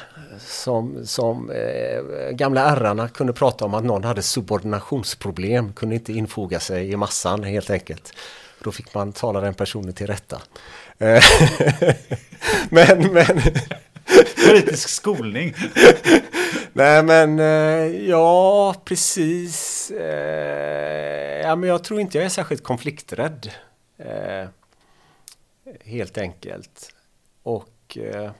som, som eh, gamla ärrarna kunde prata om att någon hade subordinationsproblem, kunde inte infoga sig i massan helt enkelt. Då fick man tala den personen till rätta. Eh, men, men... Politisk skolning. Nej men eh, ja, precis. Ja, men jag tror inte jag är särskilt konflikträdd. Eh, Helt enkelt. Och eh,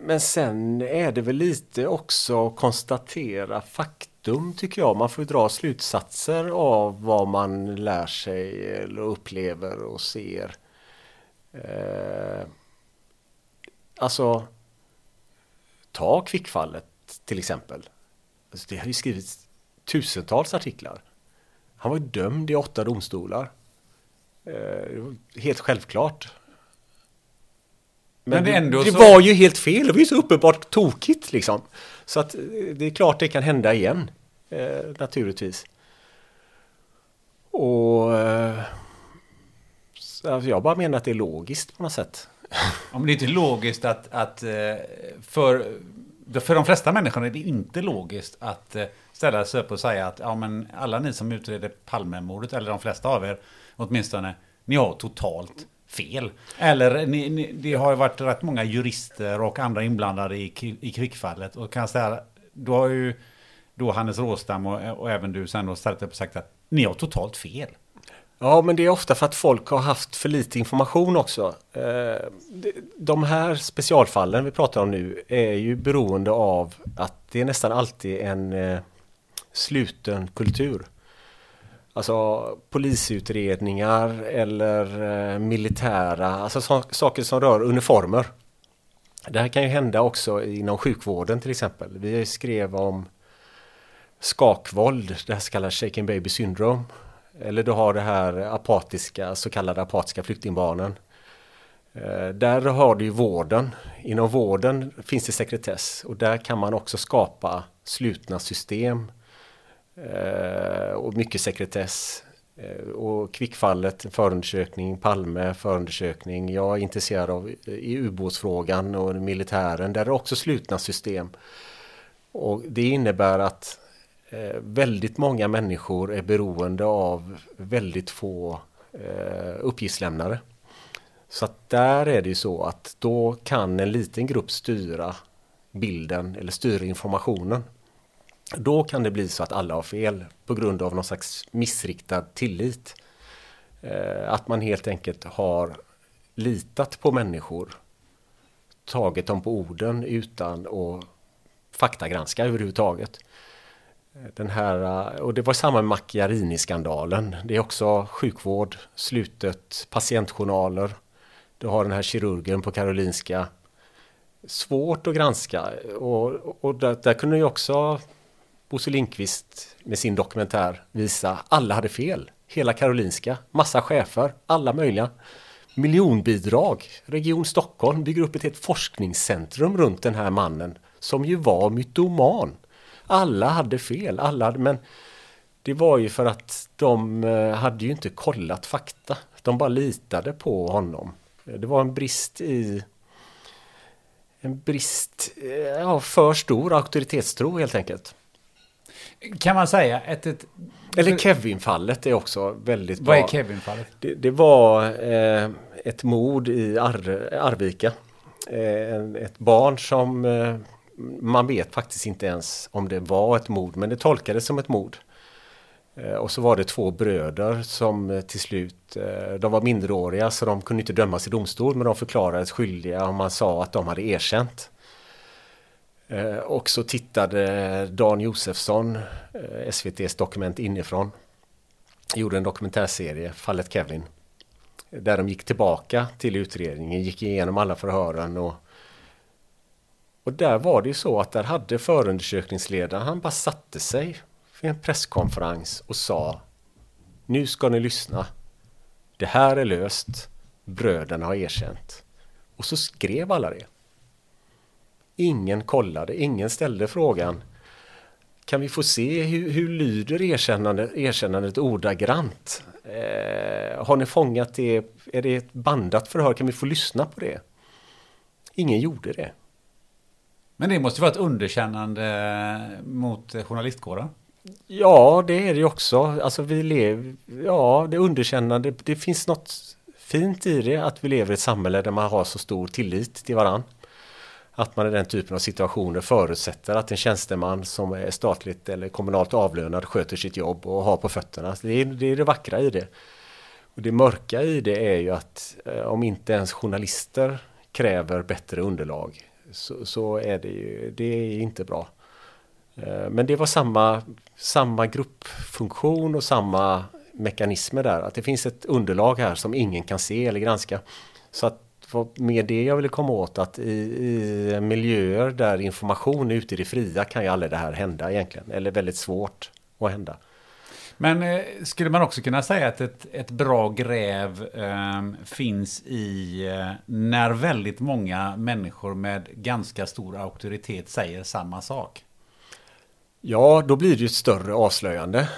Men sen är det väl lite också att konstatera faktum tycker jag. Man får ju dra slutsatser av vad man lär sig eller upplever och ser. Eh, Alltså ta kvickfallet till exempel. Alltså, det har ju skrivits tusentals artiklar. Han var dömd i åtta domstolar. Eh, helt självklart. Men, Men det, ändå det så- var ju helt fel. Det var ju så uppenbart tokigt liksom. Så att eh, det är klart det kan hända igen. Eh, naturligtvis. Och eh, så, alltså, jag bara menar att det är logiskt på något sätt. Om det är inte logiskt att, att eh, för, för de flesta människor är det inte logiskt att eh, ställa sig upp och säga att ja, men alla ni som utreder Palmemordet, eller de flesta av er åtminstone, ni har totalt fel. Eller ni, ni, det har ju varit rätt många jurister och andra inblandade i, i kvickfallet. Och kan säga, då har ju då Hannes Råstam och, och även du sen då ställt upp och sagt att ni har totalt fel. Ja, men det är ofta för att folk har haft för lite information också. Eh, de- här specialfallen vi pratar om nu är ju beroende av att det är nästan alltid en eh, sluten kultur. Alltså polisutredningar eller eh, militära, alltså saker som rör uniformer. Det här kan ju hända också inom sjukvården till exempel. Vi skrev om skakvåld, det här så kallade shaken baby syndrome. Eller du har det här apatiska, så kallade apatiska flyktingbarnen. Eh, där har du ju vården. Inom vården finns det sekretess och där kan man också skapa slutna system eh, och mycket sekretess. Eh, och Kvickfallet, förundersökning, Palme, förundersökning. Jag är intresserad av i ubåtsfrågan och militären. Där är också slutna system. Och det innebär att eh, väldigt många människor är beroende av väldigt få eh, uppgiftslämnare. Så att där är det ju så att då kan en liten grupp styra bilden eller styra informationen. Då kan det bli så att alla har fel på grund av någon slags missriktad tillit. Eh, att man helt enkelt har litat på människor, tagit dem på orden utan att faktagranska överhuvudtaget. Den här, eh, och det var samma med Macchiarini-skandalen. Det är också sjukvård, slutet, patientjournaler. Du har den här kirurgen på Karolinska. Svårt att granska och, och där, där kunde ju också Bosse Lindqvist med sin dokumentär visa alla hade fel. Hela Karolinska, massa chefer, alla möjliga. Miljonbidrag. Region Stockholm bygger upp ett helt forskningscentrum runt den här mannen som ju var mytoman. Alla hade fel, alla hade, men det var ju för att de eh, hade ju inte kollat fakta. De bara litade på honom. Det var en brist i en brist, eh, ja, för stor auktoritetstro helt enkelt. Kan man säga ett... ett Eller Kevin-fallet är också väldigt bra. Vad är Kevin-fallet? Det, det, var eh, ett mord i Ar Arvika. Eh, ett barn som eh, man vet faktiskt inte ens om det var ett mord, men det tolkades som ett mord. Eh, och så var det två bröder som eh, till slut, eh, de var minderåriga så de kunde inte dömas i domstol men de förklarades skyldiga om man sa att de hade erkänt. Och så tittade Dan Josefsson, SVTs Dokument inifrån, gjorde en dokumentärserie, Fallet Kevin. Där de gick tillbaka till utredningen, gick igenom alla förhören och och där var det ju så att där hade förundersökningsledaren, han bara satte sig för en presskonferens och sa Nu ska ni lyssna. Det här är löst. Bröderna har erkänt. Och så skrev alla det. Ingen kollade, ingen ställde frågan Kan vi få se hur, hur lyder erkännandet, erkännandet ordagrant? Eh, har ni fångat det? Är det ett bandat förhör? Kan vi få lyssna på det? Ingen gjorde det. Men det måste vara ett underkännande mot journalistkåren? Ja, det är det också. Alltså vi lever, ja, det underkännande, det finns något fint i det att vi lever i ett samhälle där man har så stor tillit till varann. Att man i den typen av situationer förutsätter att en tjänsteman som är statligt eller kommunalt avlönad sköter sitt jobb och har på fötterna. Det är det, är det vackra i det. Och det mörka i det är ju att eh, om inte ens journalister kräver bättre underlag så, så är det ju det är inte bra. Eh, men det var samma, samma gruppfunktion och samma mekanismer där. Att det finns ett underlag här som ingen kan se eller granska. Så att med det jag ville komma åt att i, i miljöer där information är ute i det fria kan ju aldrig det här hända egentligen. Eller väldigt svårt att hända. Men eh, skulle man också kunna säga att ett, ett bra gräv eh, finns i eh, när väldigt många människor med ganska stor auktoritet säger samma sak? Ja, då blir det ju ett större avslöjande. Nej,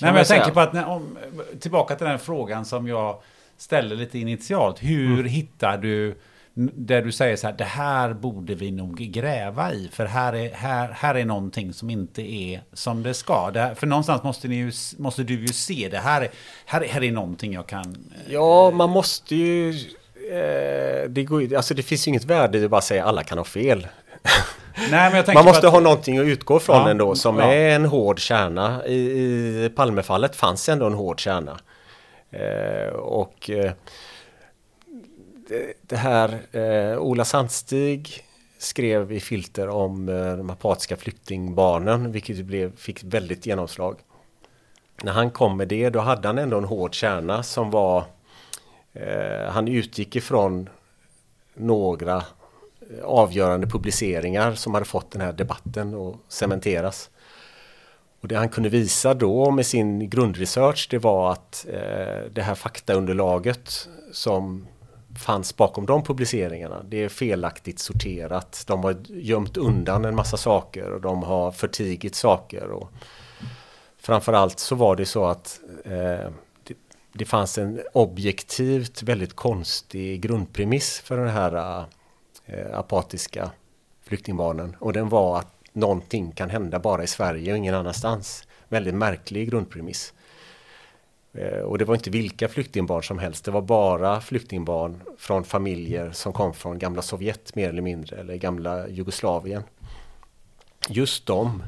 men jag säga. tänker på att, när, om, tillbaka till den frågan som jag ställde lite initialt. Hur mm. hittar du där du säger så här, det här borde vi nog gräva i, för här är, här, här är någonting som inte är som det ska. Det här, för någonstans måste, ni ju, måste du ju se det, här är, här, här är någonting jag kan... Ja, man måste ju... Eh, det, går, alltså det finns ju inget värde i att bara säga alla kan ha fel. Nej, man måste att, ha någonting att utgå från ja, ändå som ja. är en hård kärna. I, i Palmefallet fanns ändå en hård kärna. Eh, och... Eh, det här, eh, Ola Sandstig skrev i Filter om eh, de apatiska flyktingbarnen, vilket blev, fick väldigt genomslag. När han kom med det, då hade han ändå en hård kärna som var... Eh, han utgick ifrån några eh, avgörande publiceringar som hade fått den här debatten att cementeras. Och det han kunde visa då med sin grundresearch det var att eh, det här faktaunderlaget som fanns bakom de publiceringarna. Det är felaktigt sorterat. De har gömt undan en massa saker och de har förtigit saker. Och framförallt så var det så att eh, det fanns en objektivt väldigt konstig grundpremiss för den här eh, apatiska flyktingbarnen. Och den var att någonting kan hända bara i Sverige och ingen annanstans. Väldigt märklig grundpremiss. Eh, och det var inte vilka flyktingbarn som helst. Det var bara flyktingbarn från familjer som kom från gamla Sovjet mer eller mindre, eller gamla Jugoslavien. Just de.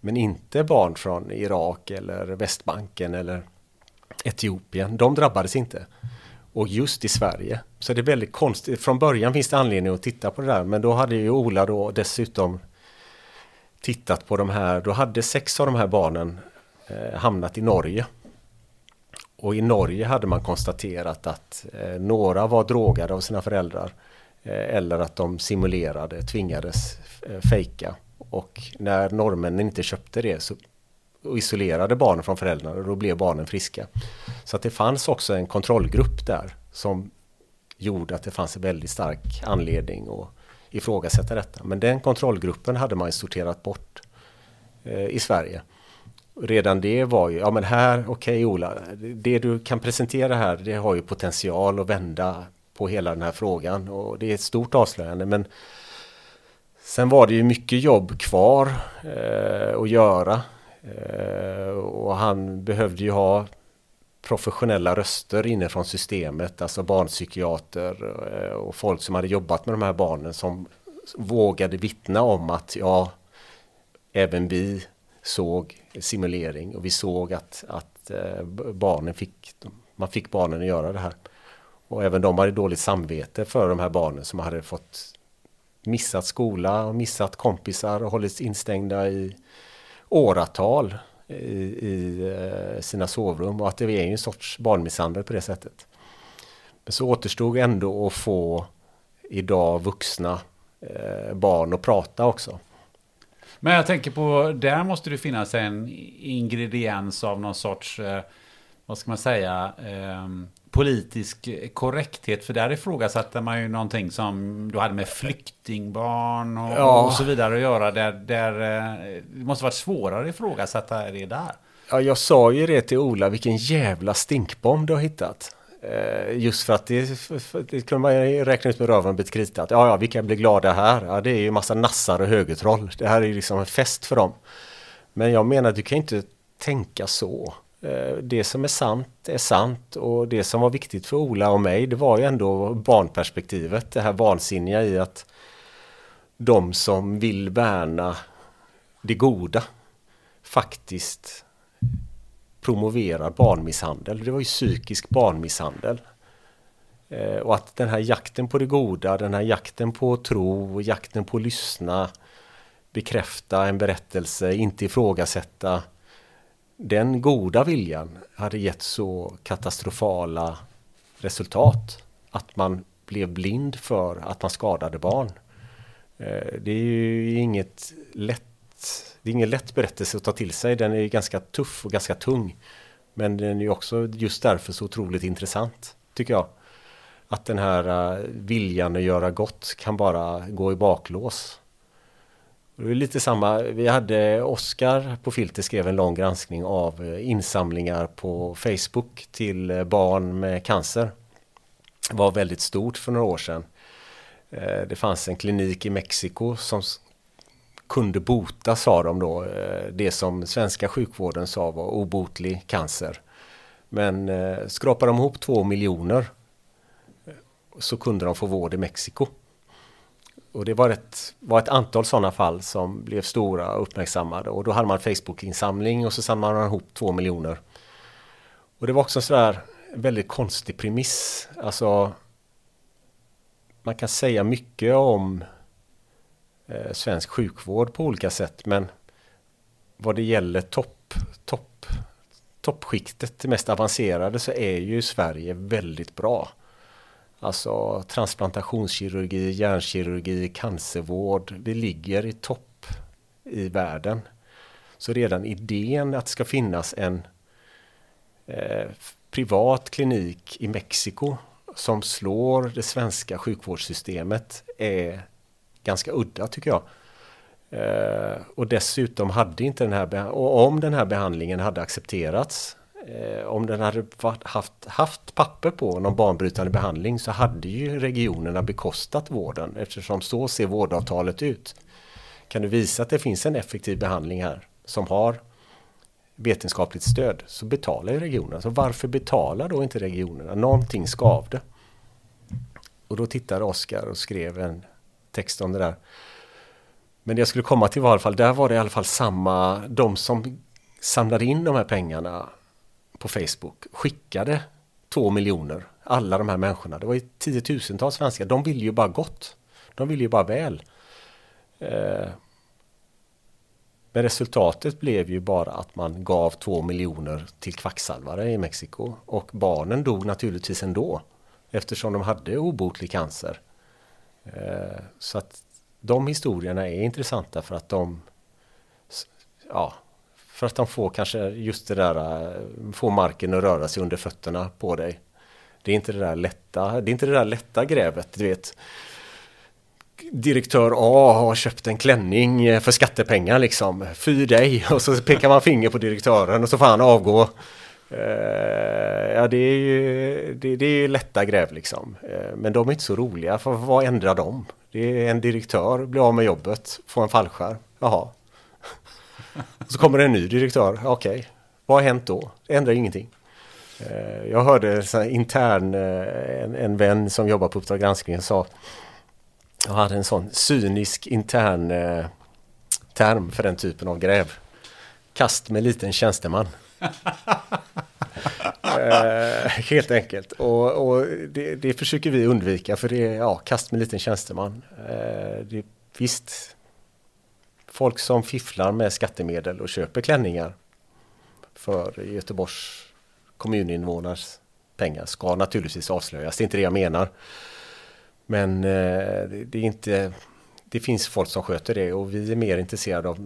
Men inte barn från Irak eller Västbanken eller Etiopien. De drabbades inte. Och just i Sverige. Så det är väldigt konstigt. Från början finns det anledning att titta på det där. Men då hade ju Ola då dessutom tittat på de här. Då hade sex av de här barnen eh, hamnat i Norge. Och i Norge hade man konstaterat att eh, några var drogade av sina föräldrar. Eh, eller att de simulerade, tvingades eh, fejka. Och när norrmännen inte köpte det så och isolerade barnen från föräldrarna och då blev barnen friska. Så att det fanns också en kontrollgrupp där som gjorde att det fanns en väldigt stark anledning att ifrågasätta detta. Men den kontrollgruppen hade man sorterat bort eh, i Sverige. Redan det var ju, ja men här, okej okay, Ola, det du kan presentera här det har ju potential att vända på hela den här frågan och det är ett stort avslöjande men Sen var det ju mycket jobb kvar eh, att göra Eh, och han behövde ju ha professionella röster inifrån systemet, alltså barnpsykiater eh, och folk som hade jobbat med de här barnen som vågade vittna om att ja, även vi såg simulering och vi såg att, att eh, barnen fick, man fick barnen att göra det här. Och även de hade dåligt samvete för de här barnen som hade fått missat skola och missat kompisar och hållits instängda i åratal i, i eh, sina sovrum och att det är en sorts barnmisshandel på det sättet. Men så återstod ändå att få idag vuxna eh, barn att prata också. Men jag tänker på, där måste det finnas en ingrediens av någon sorts, eh, vad ska man säga, eh, politisk korrekthet. För där ifrågasatte man ju någonting som du hade med flyktingbarn och, ja. och så vidare att göra. Där, där, eh, det måste varit svårare att ifrågasätta det där. Ja, jag sa ju det till Ola, vilken jävla stinkbomb du har hittat. Eh, just för att det, det kunde man räkna ut med röven och krita. Ja, ja, vilka blir glada här? Ja, det är ju massa nassar och högertroll. Det här är ju liksom en fest för dem. Men jag menar, du kan inte tänka så. Eh, det som är sant är sant och det som var viktigt för Ola och mig det var ju ändå barnperspektivet. Det här vansinniga i att de som vill värna det goda faktiskt promoverar barnmisshandel. Det var ju psykisk barnmisshandel. Eh, och att den här jakten på det goda, den här jakten på tro, jakten på att lyssna, bekräfta en berättelse, inte ifrågasätta den goda viljan hade gett så katastrofala resultat att man blev blind för att man skadade barn. Eh, det är ju inget lätt, det är ingen lätt berättelse att ta till sig. Den är ganska tuff och ganska tung. Men den är också just därför så otroligt intressant, tycker jag. Att den här eh, viljan att göra gott kan bara gå i baklås. Det är lite samma, vi hade Oskar på Filter skrev en lång granskning av eh, insamlingar på Facebook till eh, barn med cancer. Det var väldigt stort för några år sedan. Det fanns en klinik i Mexiko som kunde bota, sa de då, eh, det som svenska sjukvården sa var obotlig cancer. Men eh, skrapade de ihop två miljoner eh, så kunde de få vård i Mexiko. Och det var ett, var ett antal sådana fall som blev stora och uppmärksammade och då hade man Facebook-insamling och så samlade man ihop två miljoner. Och det var också sådär väldigt konstig premiss. Alltså man kan säga mycket om eh, svensk sjukvård på olika sätt men vad det gäller topp, topp, toppskiktet, det mest avancerade så är ju Sverige väldigt bra. Alltså transplantationskirurgi, hjärnkirurgi, cancervård. Vi ligger i topp i världen. Så redan idén att det ska finnas en eh, privat klinik i Mexiko som slår det svenska sjukvårdssystemet är ganska udda tycker jag. Eh, och dessutom hade inte den här, och om den här behandlingen hade accepterats eh, om den hade varit, haft, haft papper på någon banbrytande behandling så hade ju regionerna bekostat vården eftersom så ser vårdavtalet ut. Kan du visa att det finns en effektiv behandling här som har vetenskapligt stöd så betalar ju regionerna. Så varför betalar då inte regionerna? Någonting skavde. Och då tittade Oskar och skrev en text om det där. Men det jag skulle komma till var i alla fall, där var det i alla fall samma, de som samlade in de här pengarna på Facebook skickade två miljoner, alla de här människorna. Det var ju tiotusentals svenskar, de ville ju bara gott. De ville ju bara väl. Eh, men resultatet blev ju bara att man gav två miljoner till kvacksalvare i Mexiko. Och barnen dog naturligtvis ändå. Eftersom de hade obotlig cancer. Eh, så att de historierna är intressanta för att de ja, för att de får kanske just det där, eh, får marken att röra sig under fötterna på dig. Det är inte det där lätta, det är inte det där lätta grävet, du vet. Direktör A har köpt en klänning eh, för skattepengar liksom. Fy dig! Och så pekar man finger på direktören och så får han avgå. Uh, ja, det är ju det, det är lätta gräv liksom. Uh, men de är inte så roliga, för vad ändrar de? Det är en direktör, blir av med jobbet, får en fallskärm. Jaha, så kommer det en ny direktör. Okej, okay. vad har hänt då? Det ändrar ingenting. Eh, jag hörde så intern, en, en vän som jobbar på Uppdrag granskning sa Jag hade en sån cynisk intern term för den typen av gräv. Kast med liten tjänsteman. eh, helt enkelt. Och, och det, det, försöker vi undvika för det är ja, kast med liten tjänsteman. Eh, det, visst, folk som fifflar med skattemedel och köper klänningar för Göteborgs kommuninvånares pengar ska naturligtvis avslöjas. Det är inte det jag menar. Men eh, det är inte det finns folk som sköter det och vi är mer intresserade av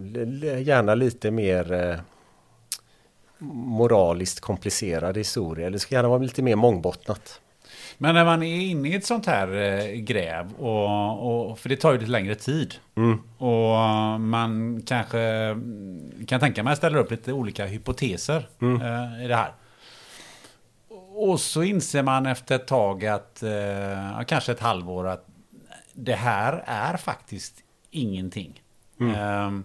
gärna lite mer eh, moraliskt komplicerade historier. Det ska gärna vara lite mer mångbottnat. Men när man är inne i ett sånt här eh, gräv, och, och, för det tar ju lite längre tid. Mm. Och man kanske kan tänka mig att ställa upp lite olika hypoteser mm. eh, i det här. Och så inser man efter ett tag att, eh, kanske ett halvår, att det här är faktiskt ingenting. Mm. Eh,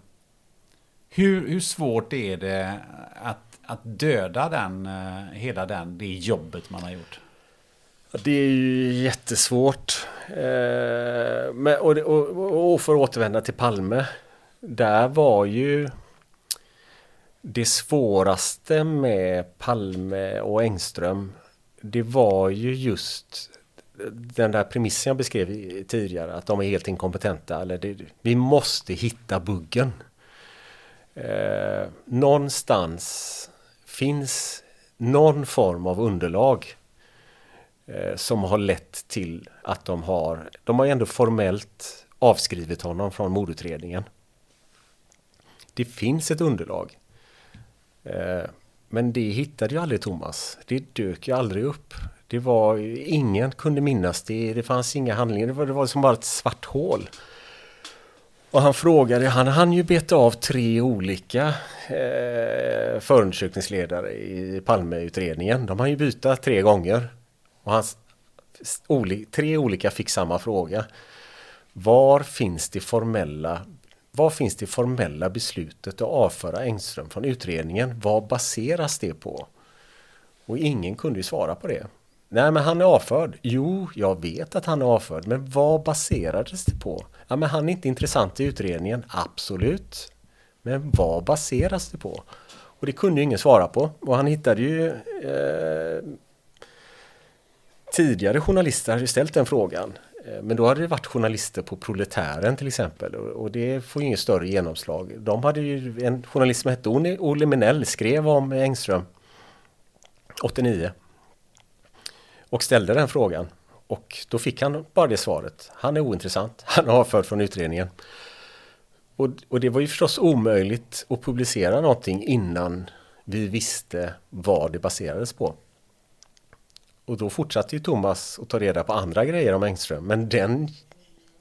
hur, hur svårt är det att, att döda den, eh, hela den, det jobbet man har gjort? Det är ju jättesvårt. Eh, men, och, och, och för att återvända till Palme. Där var ju det svåraste med Palme och Engström. Det var ju just den där premissen jag beskrev tidigare. Att de är helt inkompetenta. Eller det, vi måste hitta buggen. Eh, någonstans finns någon form av underlag Eh, som har lett till att de har, de har ändå formellt avskrivit honom från mordutredningen. Det finns ett underlag. Eh, men det hittade ju aldrig Thomas. Det dök ju aldrig upp. Det var, ingen kunde minnas det. Det fanns inga handlingar. Det var, det var som bara ett svart hål. Och han frågade, han hann ju beta av tre olika eh, förundersökningsledare i Palmeutredningen. De hann ju byta tre gånger. Och hans tre olika fick samma fråga. Var finns det formella vad finns det formella beslutet att avföra Engström från utredningen? Vad baseras det på? Och ingen kunde ju svara på det. Nej, men han är avförd. Jo, jag vet att han är avförd, men vad baserades det på? Ja, men han är inte intressant i utredningen. Absolut. Men vad baseras det på? Och det kunde ju ingen svara på. Och han hittade ju eh, Tidigare journalister hade ställt den frågan. Eh, men då hade det varit journalister på Proletären till exempel och det får inget större genomslag. De hade ju en journalist som hette Olle Minell skrev om Engström 89 och ställde den frågan. Och då fick han bara det svaret. Han är ointressant. Han är avförd från utredningen. Och, och det var ju förstås omöjligt att publicera någonting innan vi visste vad det baserades på. Och då fortsatte ju Thomas att ta reda på andra grejer om Engström. Men den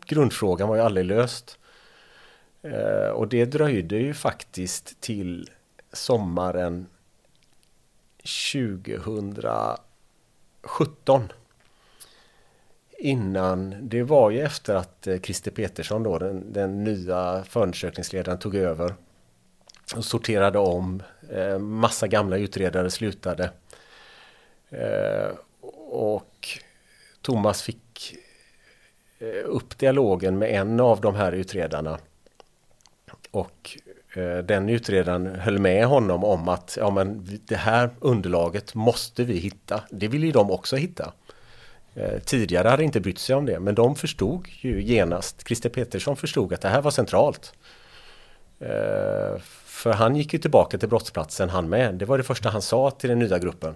grundfrågan var ju aldrig löst. Eh, och det dröjde ju faktiskt till sommaren 2017. Innan, det var ju efter att eh, Christer Petersson då, den, den nya förundersökningsledaren tog över och sorterade om. Eh, massa gamla utredare slutade. Eh, och Thomas fick upp dialogen med en av de här utredarna. Och den utredaren höll med honom om att ja, men det här underlaget måste vi hitta. Det vill ju de också hitta. Eh, tidigare hade inte brytt sig om det, men de förstod ju genast. Christer Petersson förstod att det här var centralt. Eh, för han gick ju tillbaka till brottsplatsen han med. Det var det första han sa till den nya gruppen.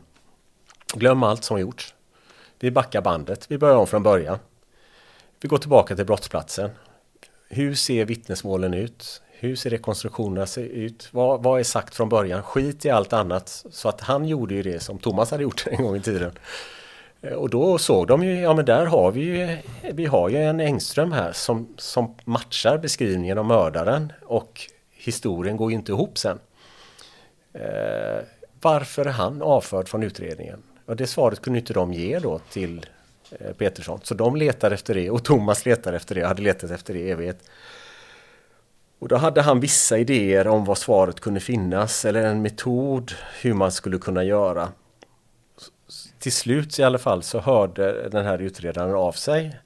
Glöm allt som gjorts. Vi backar bandet, vi börjar om från början. Vi går tillbaka till brottsplatsen. Hur ser vittnesmålen ut? Hur ser rekonstruktionerna ut? Vad, vad är sagt från början? Skit i allt annat. Så att han gjorde ju det som Thomas hade gjort en gång i tiden. Eh, och då såg de ju, ja men där har vi ju, vi har ju en Engström här som, som matchar beskrivningen av mördaren och historien går ju inte ihop sen. Eh, varför är han avförd från utredningen? Och det svaret kunde inte de ge då till eh, Petersson. Så de letar efter det och Thomas letar efter det, hade letat efter det i evighet. Och då hade han vissa idéer om vad svaret kunde finnas eller en metod hur man skulle kunna göra. Till slut i alla fall så hörde den här utredaren av sig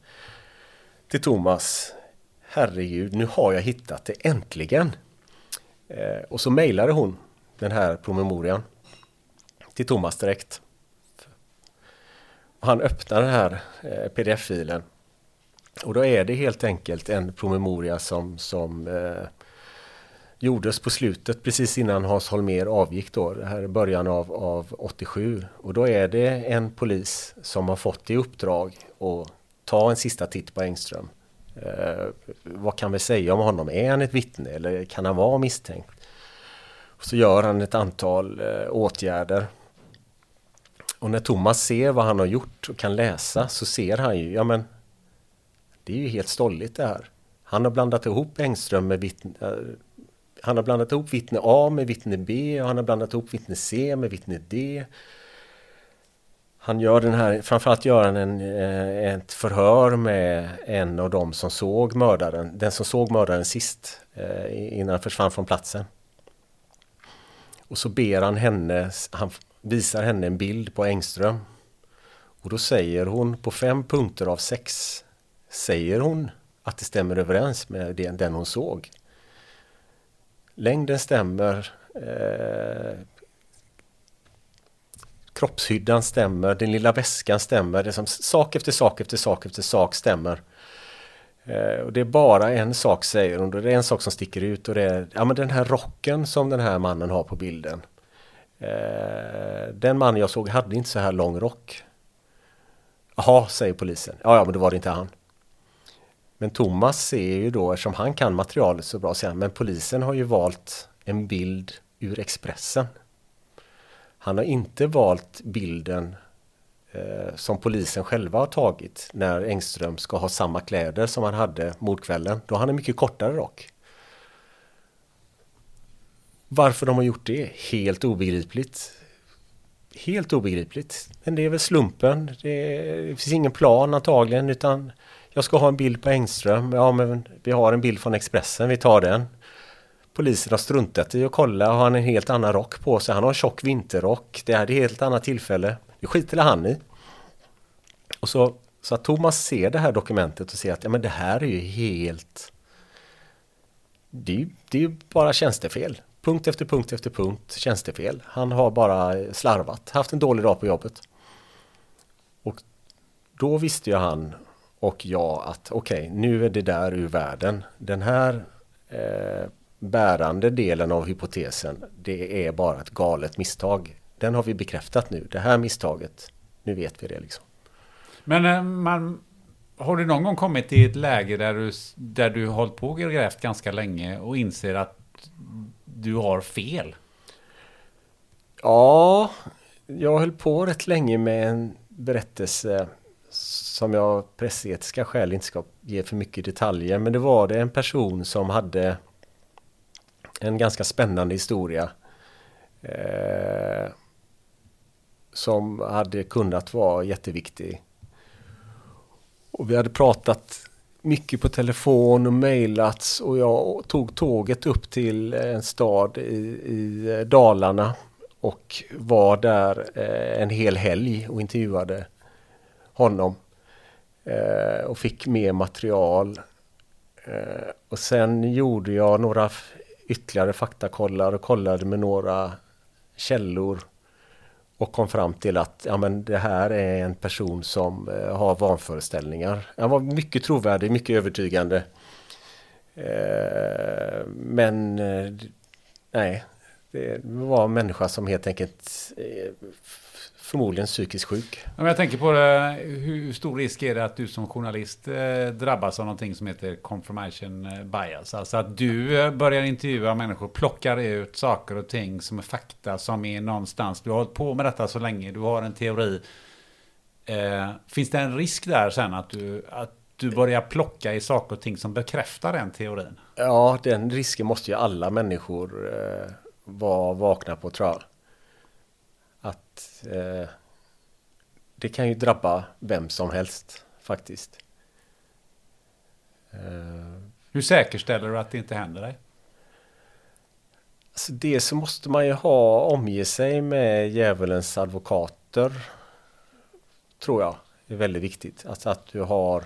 till Thomas. Herregud, nu har jag hittat det äntligen! Eh, och så mejlade hon den här promemorian till Thomas direkt. Han öppnar den här eh, pdf-filen och då är det helt enkelt en promemoria som, som eh, gjordes på slutet precis innan Hans Holmer avgick då, det här är början av, av 87. Och då är det en polis som har fått i uppdrag att ta en sista titt på Engström. Eh, vad kan vi säga om honom? Är han ett vittne eller kan han vara misstänkt? Och så gör han ett antal eh, åtgärder. Och när Thomas ser vad han har gjort och kan läsa så ser han ju, ja men det är ju helt stolligt det här. Han har blandat ihop Engström med vittne, eh, han har blandat ihop vittne A med vittne B och han har blandat ihop vittne C med vittne D. Han gör den här, framförallt gör han en, eh, ett förhör med en av dem som såg mördaren, den som såg mördaren sist eh, innan han försvann från platsen. Och så ber han henne, han visar henne en bild på Engström. Och då säger hon på fem punkter av sex, säger hon att det stämmer överens med den hon såg. Längden stämmer, eh, kroppshyddan stämmer, den lilla väskan stämmer. Det är som sak efter sak efter sak efter sak stämmer. Eh, och det är bara en sak säger hon, det är en sak som sticker ut och det är ja, men den här rocken som den här mannen har på bilden. Eh, den man jag såg hade inte så här lång rock. Jaha, säger polisen. Ja, ja, men då var det inte han. Men Thomas ser ju då, eftersom han kan materialet så bra, säger men polisen har ju valt en bild ur Expressen. Han har inte valt bilden eh, som polisen själva har tagit när Engström ska ha samma kläder som han hade mordkvällen. Då har han en mycket kortare rock. Varför de har gjort det? Helt obegripligt. Helt obegripligt. Men det är väl slumpen. Det, finns ingen plan antagligen utan jag ska ha en bild på Engström. Ja men vi har en bild från Expressen, vi tar den. Polisen har struntat i att kolla. Har han en helt annan rock på sig? Han har en tjock vinterrock. Det är ett helt annat tillfälle. Det skiter han i. Och så, så att Thomas ser det här dokumentet och ser att ja, men det här är ju helt... Det är, det är bara tjänstefel. Punkt efter punkt efter punkt tjänstefel. Han har bara slarvat, haft en dålig dag på jobbet. Och då visste ju han och jag att okej, okay, nu är det där ur världen. Den här eh, bärande delen av hypotesen, det är bara ett galet misstag. Den har vi bekräftat nu. Det här misstaget, nu vet vi det liksom. Men eh, man, har du någon gång kommit till ett läge där du, där du hållit på och grävt ganska länge och inser att du har fel? Ja, jag höll på rätt länge med en berättelse som jag av pressetiska skäl inte ska ge för mycket detaljer. Men det var det en person som hade en ganska spännande historia. Eh, som hade kunnat vara jätteviktig. Och vi hade pratat mycket på telefon och mejlats och jag tog tåget upp till en stad i, i Dalarna och var där eh, en hel helg och intervjuade honom. Eh, och fick mer material. Eh, och sen gjorde jag några ytterligare faktakollar och kollade med några källor och kom fram till att ja, men det här är en person som eh, har vanföreställningar. Han var mycket trovärdig, mycket övertygande. Eh, men eh, nej, det var en människa som helt enkelt eh, förmodligen psykiskt sjuk. Jag tänker på det, hur stor risk är det att du som journalist eh, drabbas av någonting som heter confirmation eh, bias? Alltså att du eh, börjar intervjua människor, plockar ut saker och ting som är fakta som är någonstans. Du har hållit på med detta så länge, du har en teori. Finns det en risk där sen att du, att du börjar plocka i saker och ting som bekräftar den teorin? Ja, den risken måste ju alla människor vara vakna på tror jag att eh, det kan ju drabba vem som helst faktiskt. Eh, Hur säkerställer du att det inte händer dig? Alltså det så måste man ju ha omge sig med djävulens advokater. Tror jag är väldigt viktigt. Alltså att du har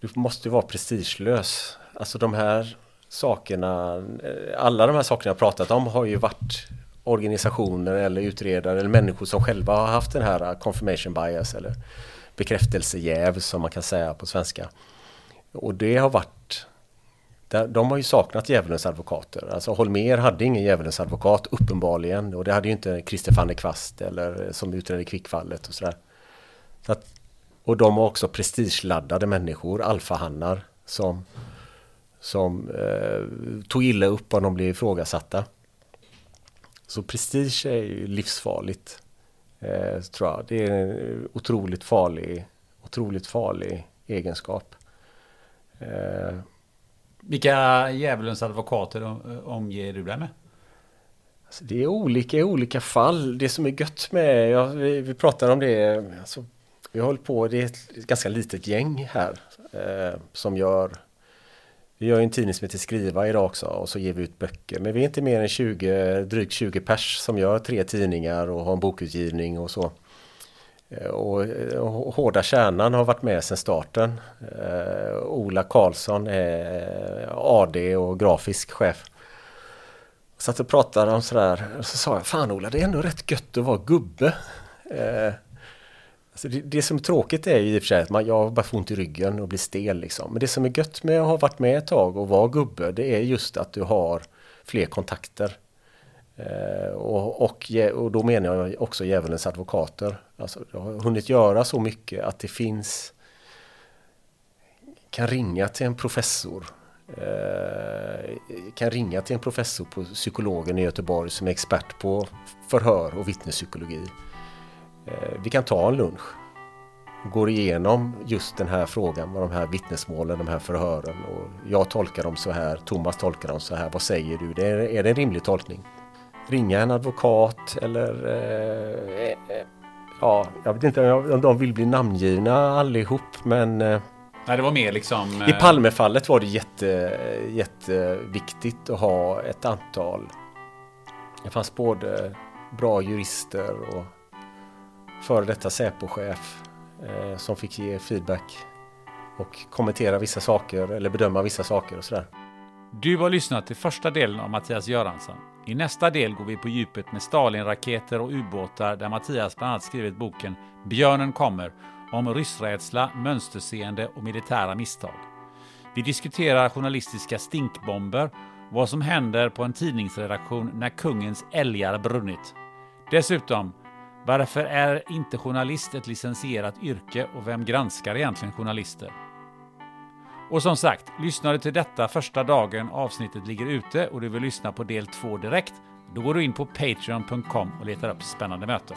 Du måste vara prestigelös. Alltså de här sakerna eh, Alla de här sakerna jag pratat om har ju varit organisationer eller utredare eller människor som själva har haft den här confirmation bias eller bekräftelsejäv som man kan säga på svenska. Och det har varit de har ju saknat djävulens advokater. Alltså Holmer hade ingen djävulens advokat uppenbarligen och det hade ju inte Christer van der Kvast eller som utredde Kvickfallet och sådär. Så att, och de var också prestigeladdade människor, alfahannar som, som eh, tog illa upp om de blev ifrågasatta. Så prestige är ju livsfarligt. Eh, tror jag. Det är en otroligt farlig, otroligt farlig egenskap. Eh. Vilka djävulens advokater omger du dig med? Alltså det är olika i olika fall. Det som är gött med, ja, vi, vi pratar om det, alltså, vi hållit på, det är ett ganska litet gäng här eh, som gör vi gör en tidning som heter Skriva idag också och så ger vi ut böcker. Men vi är inte mer än 20, drygt 20 pers som gör tre tidningar och har en bokutgivning och så. Eh, och, eh, och Hårda Kärnan har varit med sedan starten. Eh, Ola Karlsson är AD och grafisk chef. Satt och pratade om sådär och så sa jag Fan Ola det är ändå rätt gött att vara gubbe. Alltså det, det, som är tråkigt är ju i och för sig att man, jag bara får ont i ryggen och blir stel liksom. Men det som är gött med att ha varit med ett tag och vara gubbe det är just att du har fler kontakter. Eh, och, och, och, då menar jag också djävulens advokater. Alltså, jag har hunnit göra så mycket att det finns kan ringa till en professor eh, kan ringa till en professor på psykologen i Göteborg som är expert på förhör och vittnespsykologi vi kan ta en lunch. Går igenom just den här frågan med de här vittnesmålen, de här förhören. Och jag tolkar dem så här, Thomas tolkar dem så här. Vad säger du? Det är, är det en rimlig tolkning? Ringa en advokat eller... Eh, eh, ja, jag vet inte om de vill bli namngivna allihop men... Eh, Nej, det var mer liksom... I Palmefallet var det jätte, jätteviktigt att ha ett antal... Det fanns både bra jurister och före detta Säpo-chef eh, som fick ge feedback och kommentera vissa saker eller bedöma vissa saker och sådär. Du har lyssnat till första delen av Mattias Göransson. I nästa del går vi på djupet med Stalinraketer och ubåtar där Mattias bland annat skrivit boken Björnen kommer om ryssrädsla, mönsterseende och militära misstag. Vi diskuterar journalistiska stinkbomber vad som händer på en tidningsredaktion när kungens älgar brunnit. Dessutom varför är inte journalist ett licensierat yrke och vem granskar egentligen journalister? Och som sagt, lyssnar du till detta första dagen avsnittet ligger ute och du vill lyssna på del 2 direkt, då går du in på Patreon.com och letar upp spännande möten.